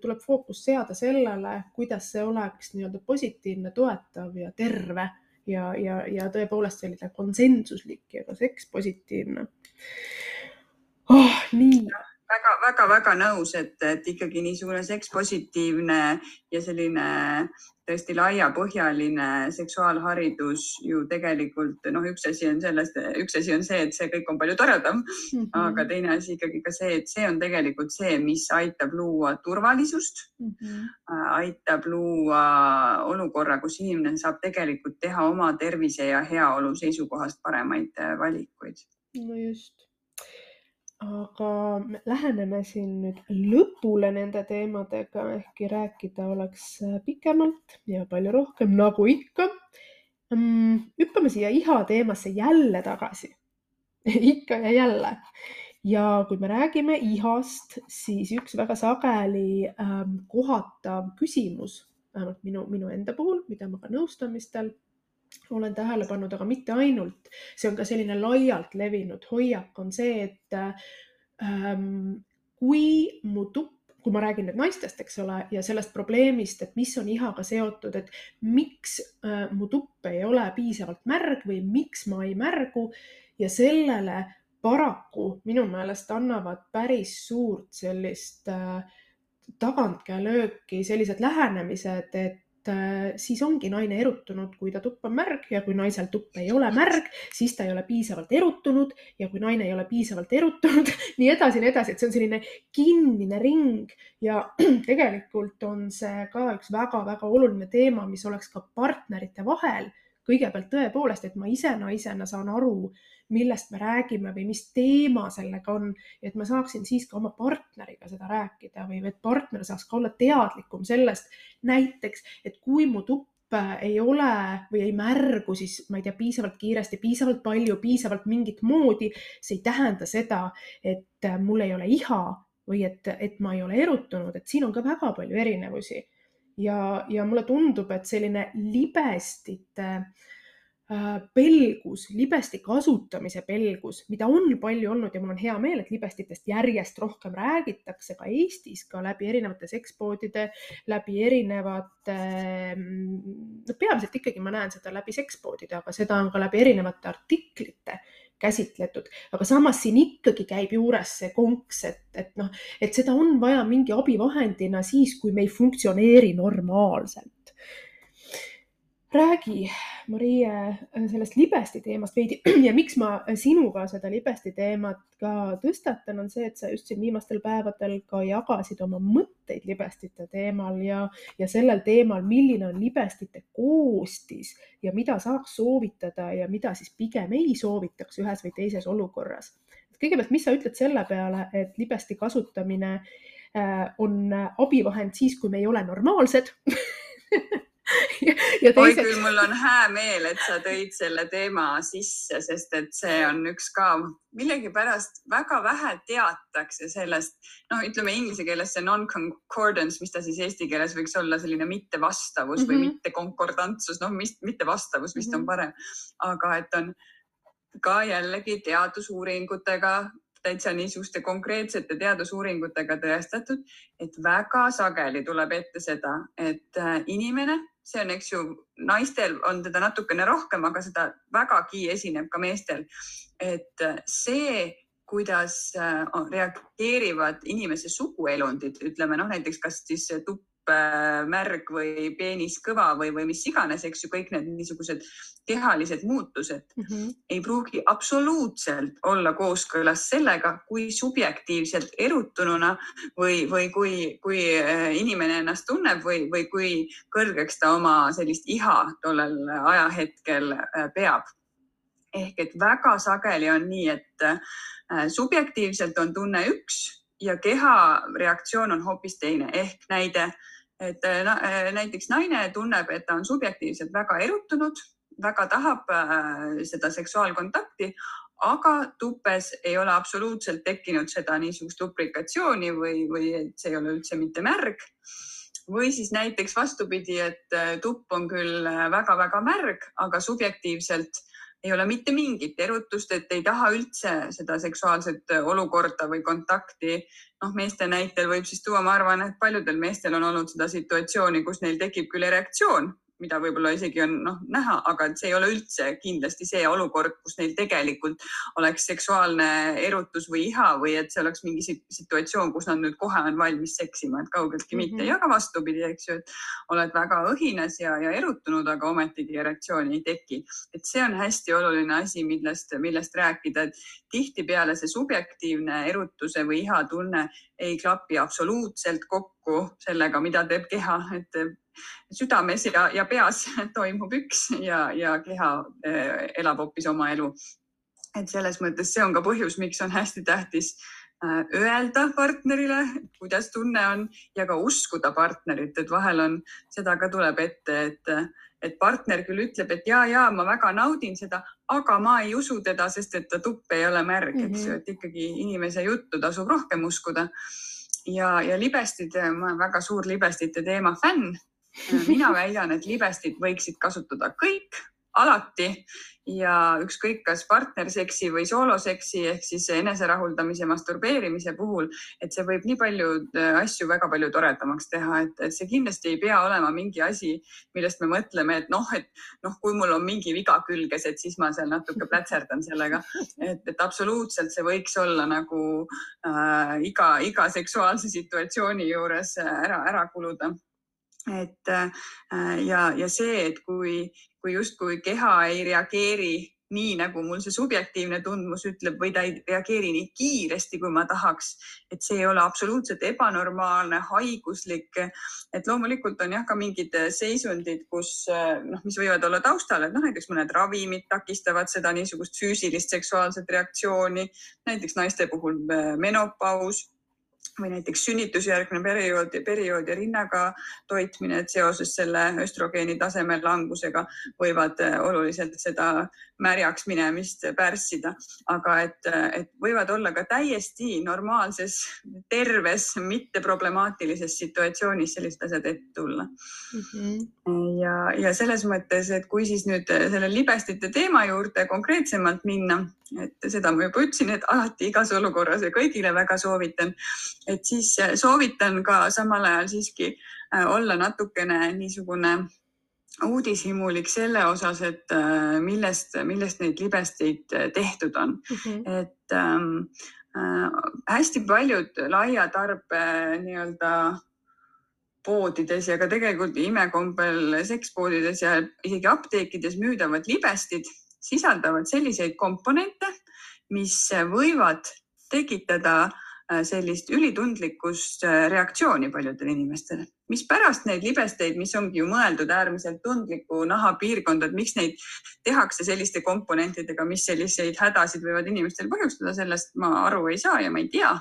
tuleb fookus seada sellele, kuidas see oleks nii-öelda positiivne, toetav ja terve ja, ja, ja tõepoolest selline konsensuslik ja ka seks positiivne oh,. nii väga-väga-väga nõus, et, et ikkagi niisugune sekspositiivne ja selline tõesti laiapõhjaline seksuaalharidus ju tegelikult noh, üks asi on sellest, üks asi on see, et see kõik on palju toredam mm, -hmm. aga teine asi ikkagi ka see, et see on tegelikult see, mis aitab luua turvalisust mm, -hmm. aitab luua olukorra, kus inimene saab tegelikult teha oma tervise ja heaolu seisukohast paremaid valikuid. no just aga me läheneme siin nüüd lõpule nende teemadega, ehkki rääkida oleks äh, pikemalt ja palju rohkem, nagu ikka. Mm, hüppame siia iha teemasse jälle tagasi ikka ja jälle. ja kui me räägime ihast, siis üks väga sageli ähm, kohatav küsimus, vähemalt minu, minu enda puhul, mida ma ka nõustamistel olen tähele pannud, aga mitte ainult, see on ka selline laialt levinud hoiak on see, et ähm, kui mu tupp, kui ma räägin nüüd naistest, eks ole, ja sellest probleemist, et mis on ihaga seotud, et miks äh, mu tupp ei ole piisavalt märg või miks ma ei märgu ja sellele paraku minu meelest annavad päris suurt sellist äh, tagantkäelööki sellised lähenemised, et siis ongi naine erutunud, kui ta tupp on märg ja kui naisel tupp ei ole märg, siis ta ei ole piisavalt erutunud ja kui naine ei ole piisavalt erutunud, nii edasi ja nii edasi, et see on selline kinnine ring ja tegelikult on see ka üks väga-väga oluline teema, mis oleks ka partnerite vahel. Kõigepealt tõepoolest, et ma ise naisena saan aru, millest me räägime või mis teema sellega on, et ma saaksin siis ka oma partneriga seda rääkida või et partner saaks ka olla teadlikum sellest näiteks, et kui mu tupp ei ole või ei märgu, siis ma ei tea, piisavalt kiiresti, piisavalt palju, piisavalt mingit moodi, see ei tähenda seda, et mul ei ole iha või et, et ma ei ole erutunud, et siin on ka väga palju erinevusi. Ja, ja mulle tundub, et selline libestite äh, pelgus, libesti kasutamise pelgus, mida on palju olnud ja mul on hea meel, et libestitest järjest rohkem räägitakse ka Eestis, ka läbi erinevate sekspoodide, läbi erinevate, no peamiselt ikkagi ma näen seda läbi sekspoodide, aga seda on ka läbi erinevate artiklite käsitletud, aga samas siin ikkagi käib juures see konks, et, et noh, et seda on vaja mingi abivahendina siis, kui me ei funktsioneeri normaalselt räägi, Marie, sellest libesti teemast veidi ja miks ma sinuga seda libesti teemat ka tõstatan, on see, et sa just siin viimastel päevadel ka jagasid oma mõtteid libestite teemal ja, ja sellel teemal, milline on libestite koostis ja mida saaks soovitada ja mida siis pigem ei soovitaks ühes või teises olukorras. kõigepealt, mis sa ütled selle peale, et libesti kasutamine äh, on abivahend siis, kui me ei ole normaalsed ja, ja teiseks. oi küll, mul on hää meel, et sa tõid selle teema sisse, sest et see on üks ka millegipärast väga vähe teatakse sellest, noh, ütleme inglise keeles see non-concordance, mis ta siis eesti keeles võiks olla, selline mittevastavus mm -hmm. või mhm. mittekonkordantsus, noh, mittevastavus vist mm -hmm. on mhm. parem, aga et on ka jällegi teadusuuringutega täitsa niisuguste konkreetsete teadusuuringutega tõestatud, et väga sageli tuleb ette seda, et äh, inimene see on, eks ju, naistel on teda natukene rohkem, aga seda vägagi esineb ka meestel. et see, kuidas reageerivad inimese suguelundid, ütleme noh, näiteks kas siis tupp Äh, märg või peenis kõva või, või mis iganes, eks ju, kõik need niisugused kehalised muutused mm -hmm. ei pruugi absoluutselt olla kooskõlas sellega, kui subjektiivselt erutununa või, või kui, kui äh, inimene ennast tunneb või, või kui kõrgeks ta oma sellist iha tollel ajahetkel äh, peab. ehk et väga sageli on nii, et subjektiivselt on tunne üks ja keha reaktsioon on hoopis teine ehk näide et äh, äh, näiteks naine tunneb, et ta on subjektiivselt väga erutunud, väga tahab äh, seda seksuaalkontakti, aga tupes ei ole absoluutselt tekkinud seda niisugust lubrikatsiooni või, või et see ei ole üldse mitte märg. või siis näiteks vastupidi, et tupp on küll väga-väga märg, aga subjektiivselt ei ole mitte mingit erutust, et ei taha üldse seda seksuaalset olukorda või kontakti. noh, meeste näitel võib siis tuua, ma arvan, et paljudel meestel on olnud seda situatsiooni, kus neil tekib küll erektsioon, mida võib-olla isegi on noh, näha, aga see ei ole üldse kindlasti see olukord, kus neil tegelikult oleks seksuaalne erutus või iha või et see oleks mingi situatsioon, kus nad nüüd kohe on valmis seksima, et kaugeltki mm -hmm. mitte. ja ka vastupidi, eks ju, et oled väga õhines ja, ja erutunud, aga ometigi erektsiooni ei teki. et see on hästi oluline asi, millest, millest rääkida, et tihtipeale see subjektiivne erutuse või iha tunne ei klapi absoluutselt kokku sellega, mida teeb keha, et südames ja, ja peas toimub üks ja, ja keha eh, elab hoopis oma elu. et selles mõttes see on ka põhjus, miks on hästi tähtis eh, öelda partnerile, kuidas tunne on ja ka uskuda partnerit, et vahel on, seda ka tuleb ette, et, et partner küll ütleb, et ja, ja ma väga naudin seda, aga ma ei usu teda, sest et ta tupp ei ole märg mm, -hmm. eks ju, et ikkagi inimese juttu tasub rohkem uskuda. ja, ja libestid, ma olen väga suur libestite teema fänn mina väidan, et libestit võiksid kasutada kõik alati ja ükskõik, kas partnerseksi või sooloseksi ehk siis eneserahuldamise, masturbeerimise puhul, et see võib nii palju äh, asju väga palju toredamaks teha, et, et see kindlasti ei pea olema mingi asi, millest me mõtleme, et noh, et noh, kui mul on mingi viga külges, et siis ma seal natuke plätserdan sellega. et, et absoluutselt see võiks olla nagu äh, iga, iga seksuaalse situatsiooni juures ära, ära kuluda et äh, ja, ja see, et kui, kui justkui keha ei reageeri nii, nagu mul see subjektiivne tundmus ütleb või ta ei reageeri nii kiiresti, kui ma tahaks, et see ei ole absoluutselt ebanormaalne, haiguslik. et loomulikult on jah ka mingid seisundid, kus noh, mis võivad olla taustal, et noh, näiteks mõned ravimid takistavad seda niisugust füüsilist seksuaalset reaktsiooni, näiteks naiste puhul menopaus või näiteks sünnitusjärgne periood, periood ja rinnaga toitmine, et seoses selle östrogeeni taseme langusega võivad äh, oluliselt seda märjaks minemist pärssida. aga et, et võivad olla ka täiesti normaalses, terves, mitteproblemaatilises situatsioonis sellised asjad ette tulla mm. -hmm. ja, ja selles mõttes, et kui siis nüüd selle libestite teema juurde konkreetsemalt minna, et seda ma juba ütlesin, et alati igas olukorras ja kõigile väga soovitan, et siis soovitan ka samal ajal siiski äh, olla natukene niisugune uudishimulik selle osas, et äh, millest, millest neid libesteid äh, tehtud on mm. -hmm. et ähm, äh, hästi paljud laia tarbe nii-öelda poodides ja ka tegelikult imekombel sekspoodides ja isegi apteekides müüdavad libestid sisaldavad selliseid komponente, mis võivad tekitada äh, Äh, sellist ülitundlikkust äh, reaktsiooni paljudel inimestel, mispärast neid libesteid, mis ongi ju mõeldud äärmiselt tundliku nahapiirkonda, et miks neid tehakse selliste komponentidega, mis selliseid hädasid võivad inimestel põhjustada, sellest ma aru ei saa ja ma ei tea.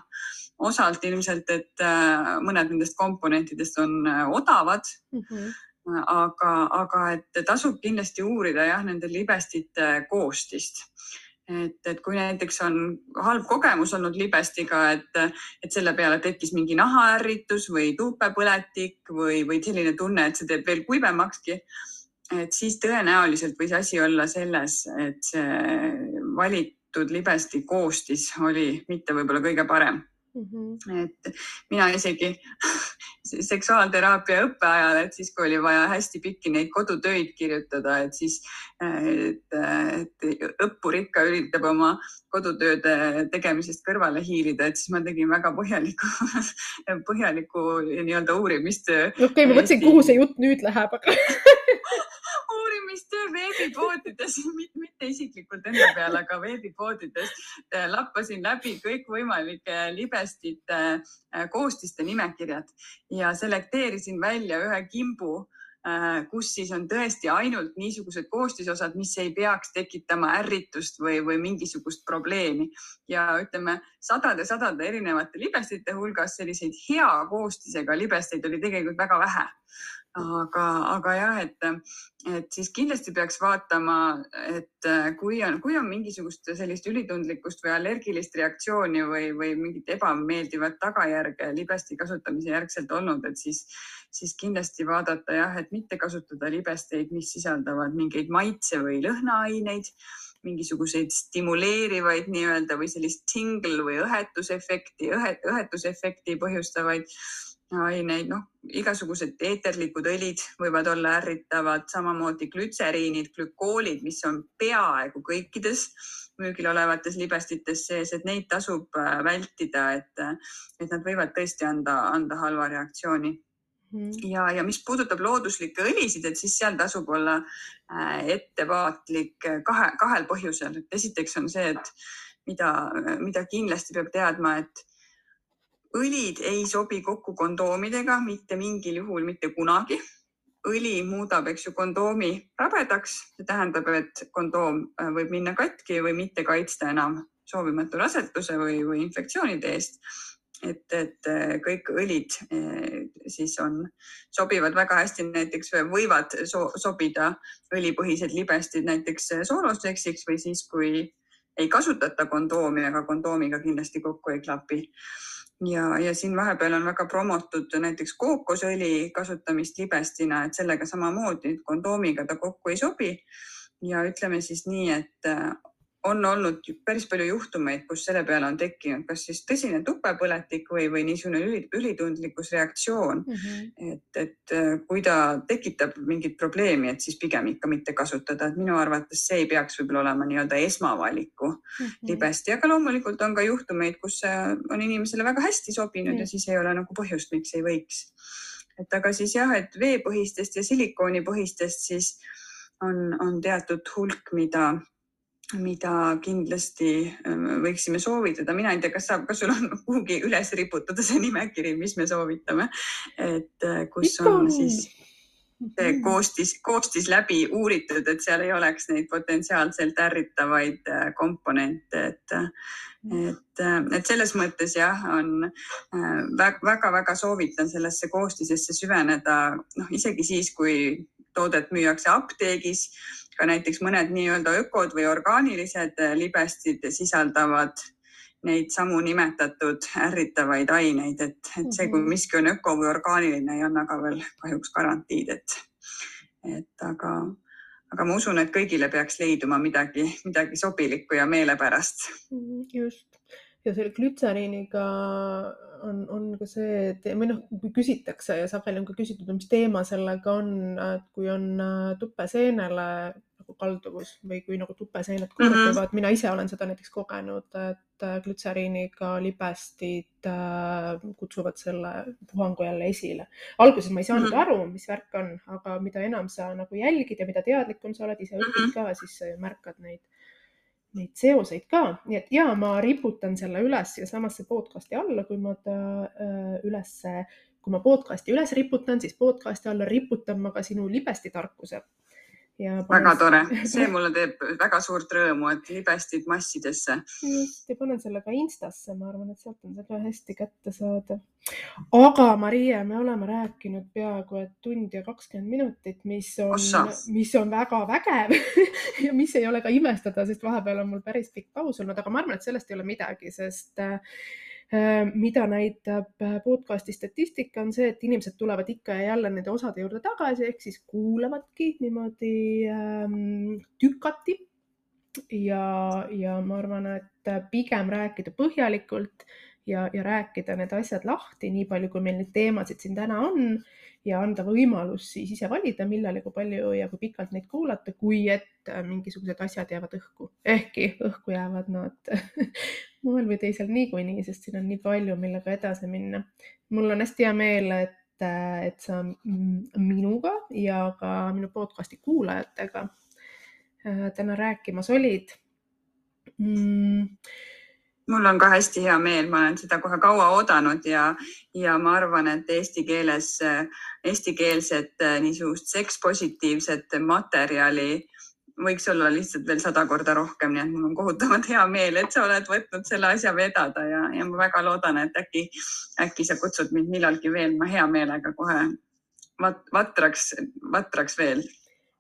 osalt ilmselt, et äh, mõned nendest komponentidest on odavad mm. -hmm aga, aga et tasub kindlasti uurida jah, nende libestite koostist et, et kui näiteks on halb kogemus olnud libestiga, et, et selle peale tekkis mingi nahaärritus või tuupepõletik või, või selline tunne, et see teeb veel kuivemakski, et siis tõenäoliselt võis asi olla selles, et see valitud libesti koostis oli mitte võib-olla kõige parem mm. -hmm. et mina isegi seksuaalteraapia õppeajal, et siis, kui oli vaja hästi pikki neid kodutöid kirjutada, et siis, et, et õppur ikka üritab oma kodutööde tegemisest kõrvale hiilida, et siis ma tegin väga põhjaliku, põhjaliku nii-öelda uurimistöö. okei okay,, ma mõtlesin, kuhu see jutt nüüd läheb, aga uurimistöö veebipoodides, mitte isiklikult enda peal, aga veebipoodides lappasin läbi kõikvõimalike libestite koostiste nimekirjad ja selekteerisin välja ühe kimbu Äh, kus siis on tõesti ainult niisugused koostisosad, mis ei peaks tekitama ärritust või, või mingisugust probleemi. Ja ütleme sadade-sadade erinevate libestite hulgas selliseid hea koostisega libesteid oli tegelikult väga vähe aga, aga jah, et, et siis kindlasti peaks vaatama, et kui on, kui on mingisugust sellist ülitundlikkust või allergilist reaktsiooni või, või mingit ebameeldivat tagajärge libesti kasutamise järgselt olnud, et siis, siis kindlasti vaadata jah, et mitte kasutada libesteid, mis sisaldavad mingeid maitse või lõhnaaineid mingisuguseid stimuleerivaid nii-öelda või sellist tingle või õhetusefekti, õhetusefekti põhjustavaid aineid, noh, igasugused eeterlikud õlid võivad olla ärritavad, samamoodi glütseriinid, glükoolid, mis on peaaegu kõikides müügil olevates libestites sees, et neid tasub äh, vältida, et, et nad võivad tõesti anda, anda halva reaktsiooni mm. ja, ja mis puudutab looduslikke õlisid, et siis seal tasub olla äh, ettevaatlik kahe, kahel põhjusel, et esiteks on see, et mida, mida kindlasti peab teadma, et õlid ei sobi kokku kondoomidega mitte mingil juhul mitte kunagi. õli muudab, eks ju, kondoomi rabedaks, see tähendab, et kondoom äh, võib minna katki või mitte kaitsta enam soovimatu raseduse või, või infektsioonide eest. et, et äh, kõik õlid äh, siis on, sobivad väga hästi, näiteks võivad so, sobida õlipõhised libestid näiteks sooloseksiks või siis, kui ei kasutata kondoomi, aga kondoomiga kindlasti kokku ei klapi ja, ja siin vahepeal on väga promotud näiteks kookosõli kasutamist libestina, et sellega samamoodi kondoomiga ta kokku ei sobi. ja ütleme siis nii, et on olnud päris palju juhtumeid, kus selle peale on tekkinud kas siis tõsine tupepõletik või, või niisugune üli, ülitundlikkusreaktsioon mm. -hmm. et, et äh, kui ta tekitab mingit probleemi, et siis pigem ikka mitte kasutada, et minu arvates see ei peaks võib-olla olema nii-öelda esmavaliku mm -hmm. libesti, aga loomulikult on ka juhtumeid, kus see on inimesele väga hästi sobinud mm -hmm. ja siis ei ole nagu põhjust, miks ei võiks. et aga siis jah, et veepõhistest ja silikoonipõhistest siis on, on teatud hulk, mida mida kindlasti ähm, võiksime soovitada, mina ei tea, kas saab, kas sul on kuhugi üles riputada see nimekiri, mis me soovitame, et äh, kus on siis see koostis, koostis läbi uuritud, et seal ei oleks neid potentsiaalselt ärritavaid äh, komponente, et, et, äh, et selles mõttes jah, on väga-väga soovitan sellesse koostisesse süveneda, noh isegi siis, kui toodet müüakse apteegis ka näiteks mõned nii-öelda ökod või orgaanilised libestid sisaldavad neid samu nimetatud ärritavaid aineid, et, et see, kui mhm. miski on öko või orgaaniline, ei anna ka veel kahjuks garantiid, et, et aga, aga ma usun, et kõigile peaks leiduma midagi, midagi sobilikku ja meelepärast. Mhm, just ja selle glütseriiniga on, on ka see, et või noh, kui küsitakse ja sageli on ka küsitud, mis teema sellega on, et kui on äh, tupeseenele nagu kalduvus või kui nagu tupeseened korduvad mm, -hmm. mina ise olen seda näiteks kogenud, et äh, glütseriiniga libestid äh, kutsuvad selle puhangu jälle esile. alguses ma ei saanud mm -hmm. aru, mis värk on, aga mida enam sa nagu jälgid ja mida teadlikum sa oled, ise õpid mm -hmm. ka, siis sa ju märkad neid neid seoseid ka, nii et ja ma riputan selle üles siiasamasse podcast'i alla, kui ma ta äh, ülesse, kui ma podcast'i üles riputan, siis podcast'i alla riputan ma ka sinu libestitarkuse ja panen... väga tore, see mulle teeb väga suurt rõõmu, et libestid massidesse. just ja panen selle ka Instasse, ma arvan, et sealt on seda hästi kätte saada. aga Marie, me oleme rääkinud peaaegu et tund ja kakskümmend minutit, mis on, mis on väga vägev ja mis ei ole ka imestada, sest vahepeal on mul päris pikk paus olnud, aga ma arvan, et sellest ei ole midagi, sest Äh, mida näitab äh, podcast'i statistika, on see, et inimesed tulevad ikka ja jälle nende osade juurde tagasi, ehk siis kuulavadki niimoodi ähm, tükati. ja, ja ma arvan, et pigem rääkida põhjalikult ja, ja rääkida need asjad lahti, nii palju, kui meil neid teemasid siin täna on ja anda võimalus siis ise valida, millal ja kui palju ja kui pikalt neid kuulata, kui et mingisugused asjad jäävad õhku. ehkki õhku jäävad nad moel või teisel niikuinii, sest siin on nii palju, millega edasi minna. mul on hästi hea meel, et, et sa minuga ja ka minu podcast'i kuulajatega äh, täna rääkimas olid mm mul on ka hästi hea meel, ma olen seda kohe kaua oodanud ja, ja ma arvan, et eesti keeles, eestikeelset niisugust sekspositiivset materjali võiks olla lihtsalt veel sada korda rohkem, nii et mul on kohutavalt hea meel, et sa oled võtnud selle asja vedada ja, ja ma väga loodan, et äkki, äkki sa kutsud mind millalgi veel, ma hea meelega kohe vat, vatraks, vatraks veel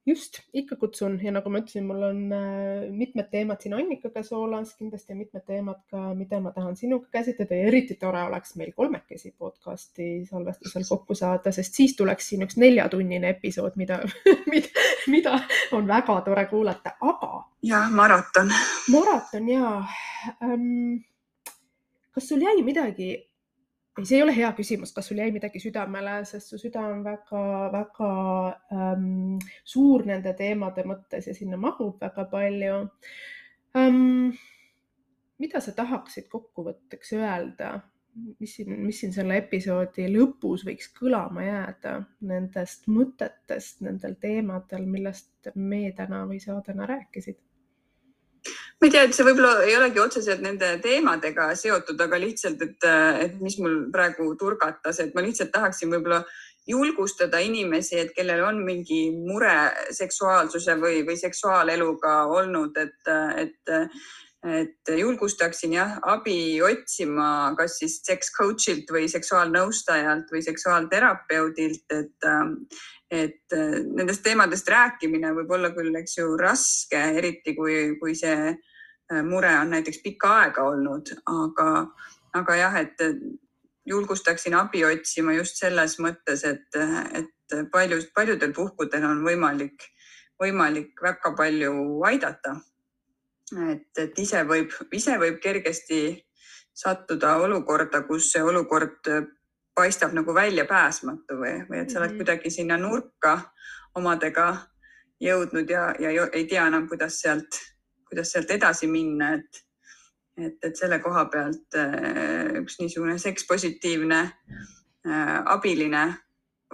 just, ikka kutsun ja nagu ma ütlesin, mul on äh, mitmed teemad siin Annikaga soolas, kindlasti on mitmed teemad ka, mida ma tahan sinuga käsitleda ja eriti tore oleks meil kolmekesi podcast'i salvestusel kokku saada, sest siis tuleks siin üks neljatunnine episood, mida, mida, mida on väga tore kuulata, aga. jah, maraton. maraton ja ähm,. kas sul jäi midagi ei, see ei ole hea küsimus, kas sul jäi midagi südamele, sest su süda on väga-väga ähm, suur nende teemade mõttes ja sinna mahub väga palju ähm,. mida sa tahaksid kokkuvõtteks öelda, mis siin, mis siin selle episoodi lõpus võiks kõlama jääda nendest mõtetest, nendel teemadel, millest meie täna või sa täna rääkisid? Ma ei tea, et see võib-olla ei olegi otseselt nende teemadega seotud, aga lihtsalt, et, et mis mul praegu turgatas, et ma lihtsalt tahaksin võib-olla julgustada inimesi, et kellel on mingi mure seksuaalsuse või, või seksuaaleluga olnud, et, et, et julgustaksin jah, abi otsima, kas siis seks coach'ilt või seksuaalnõustajalt või seksuaalterapeudilt, et, et nendest teemadest rääkimine võib olla küll, eks ju, raske, eriti kui, kui see mure on näiteks pikka aega olnud, aga, aga jah, et julgustaksin abi otsima just selles mõttes, et, et paljus, paljudel puhkudel on võimalik, võimalik väga palju aidata. et, et ise võib, ise võib kergesti sattuda olukorda, kus see olukord paistab nagu väljapääsmatu või, või et sa oled mm -hmm. kuidagi sinna nurka omadega jõudnud ja, ja ei tea enam, kuidas sealt, kuidas sealt edasi minna, et, et, et selle koha pealt äh, üks niisugune sekspositiivne äh, abiline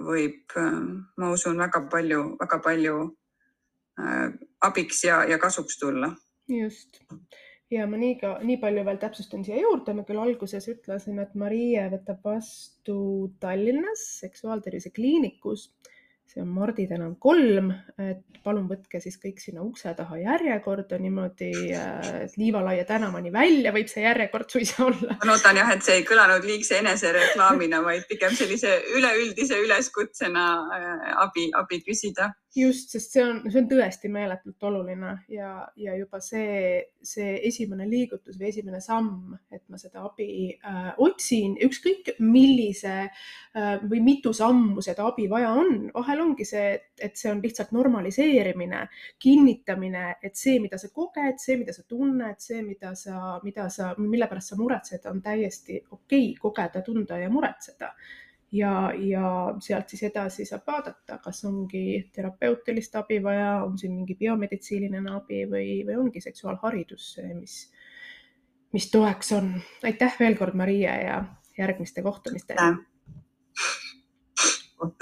võib, äh, ma usun, väga palju, väga palju abiks ja, ja kasuks tulla. just. Ja ma nii ka, nii palju veel täpsustan siia juurde, ma küll alguses ütlesin, et Marie võtab vastu Tallinnas seksuaaltervise kliinikus see on Mardi tänav kolm, et palun võtke siis kõik sinna ukse taha järjekorda niimoodi, äh, et Liivalaia tänavani välja võib see järjekord suisa olla. ma loodan jah, et see ei kõlanud liigse enesereklaamina, vaid pigem sellise üleüldise üleskutsena äh, abi, abi küsida. just, sest see on, see on tõesti meeletult oluline ja, ja juba see, see esimene liigutus või esimene samm, et ma seda abi äh, otsin, ükskõik millise äh, või mitu sammu seda abi vaja on, vahel vahel ongi see, et see on lihtsalt normaliseerimine, kinnitamine, et see, mida sa koged, see, mida sa tunned, see, mida sa, mida sa, mille pärast sa muretsed, on täiesti okei okay, kogeda, tunda ja muretseda. Ja, ja sealt siis edasi saab vaadata, kas ongi terapeutilist abi vaja, on siin mingi biomeditsiiniline abi või, või ongi seksuaalharidus see, mis, mis toeks on. aitäh veel kord, Marie ja järgmiste kohtumisteni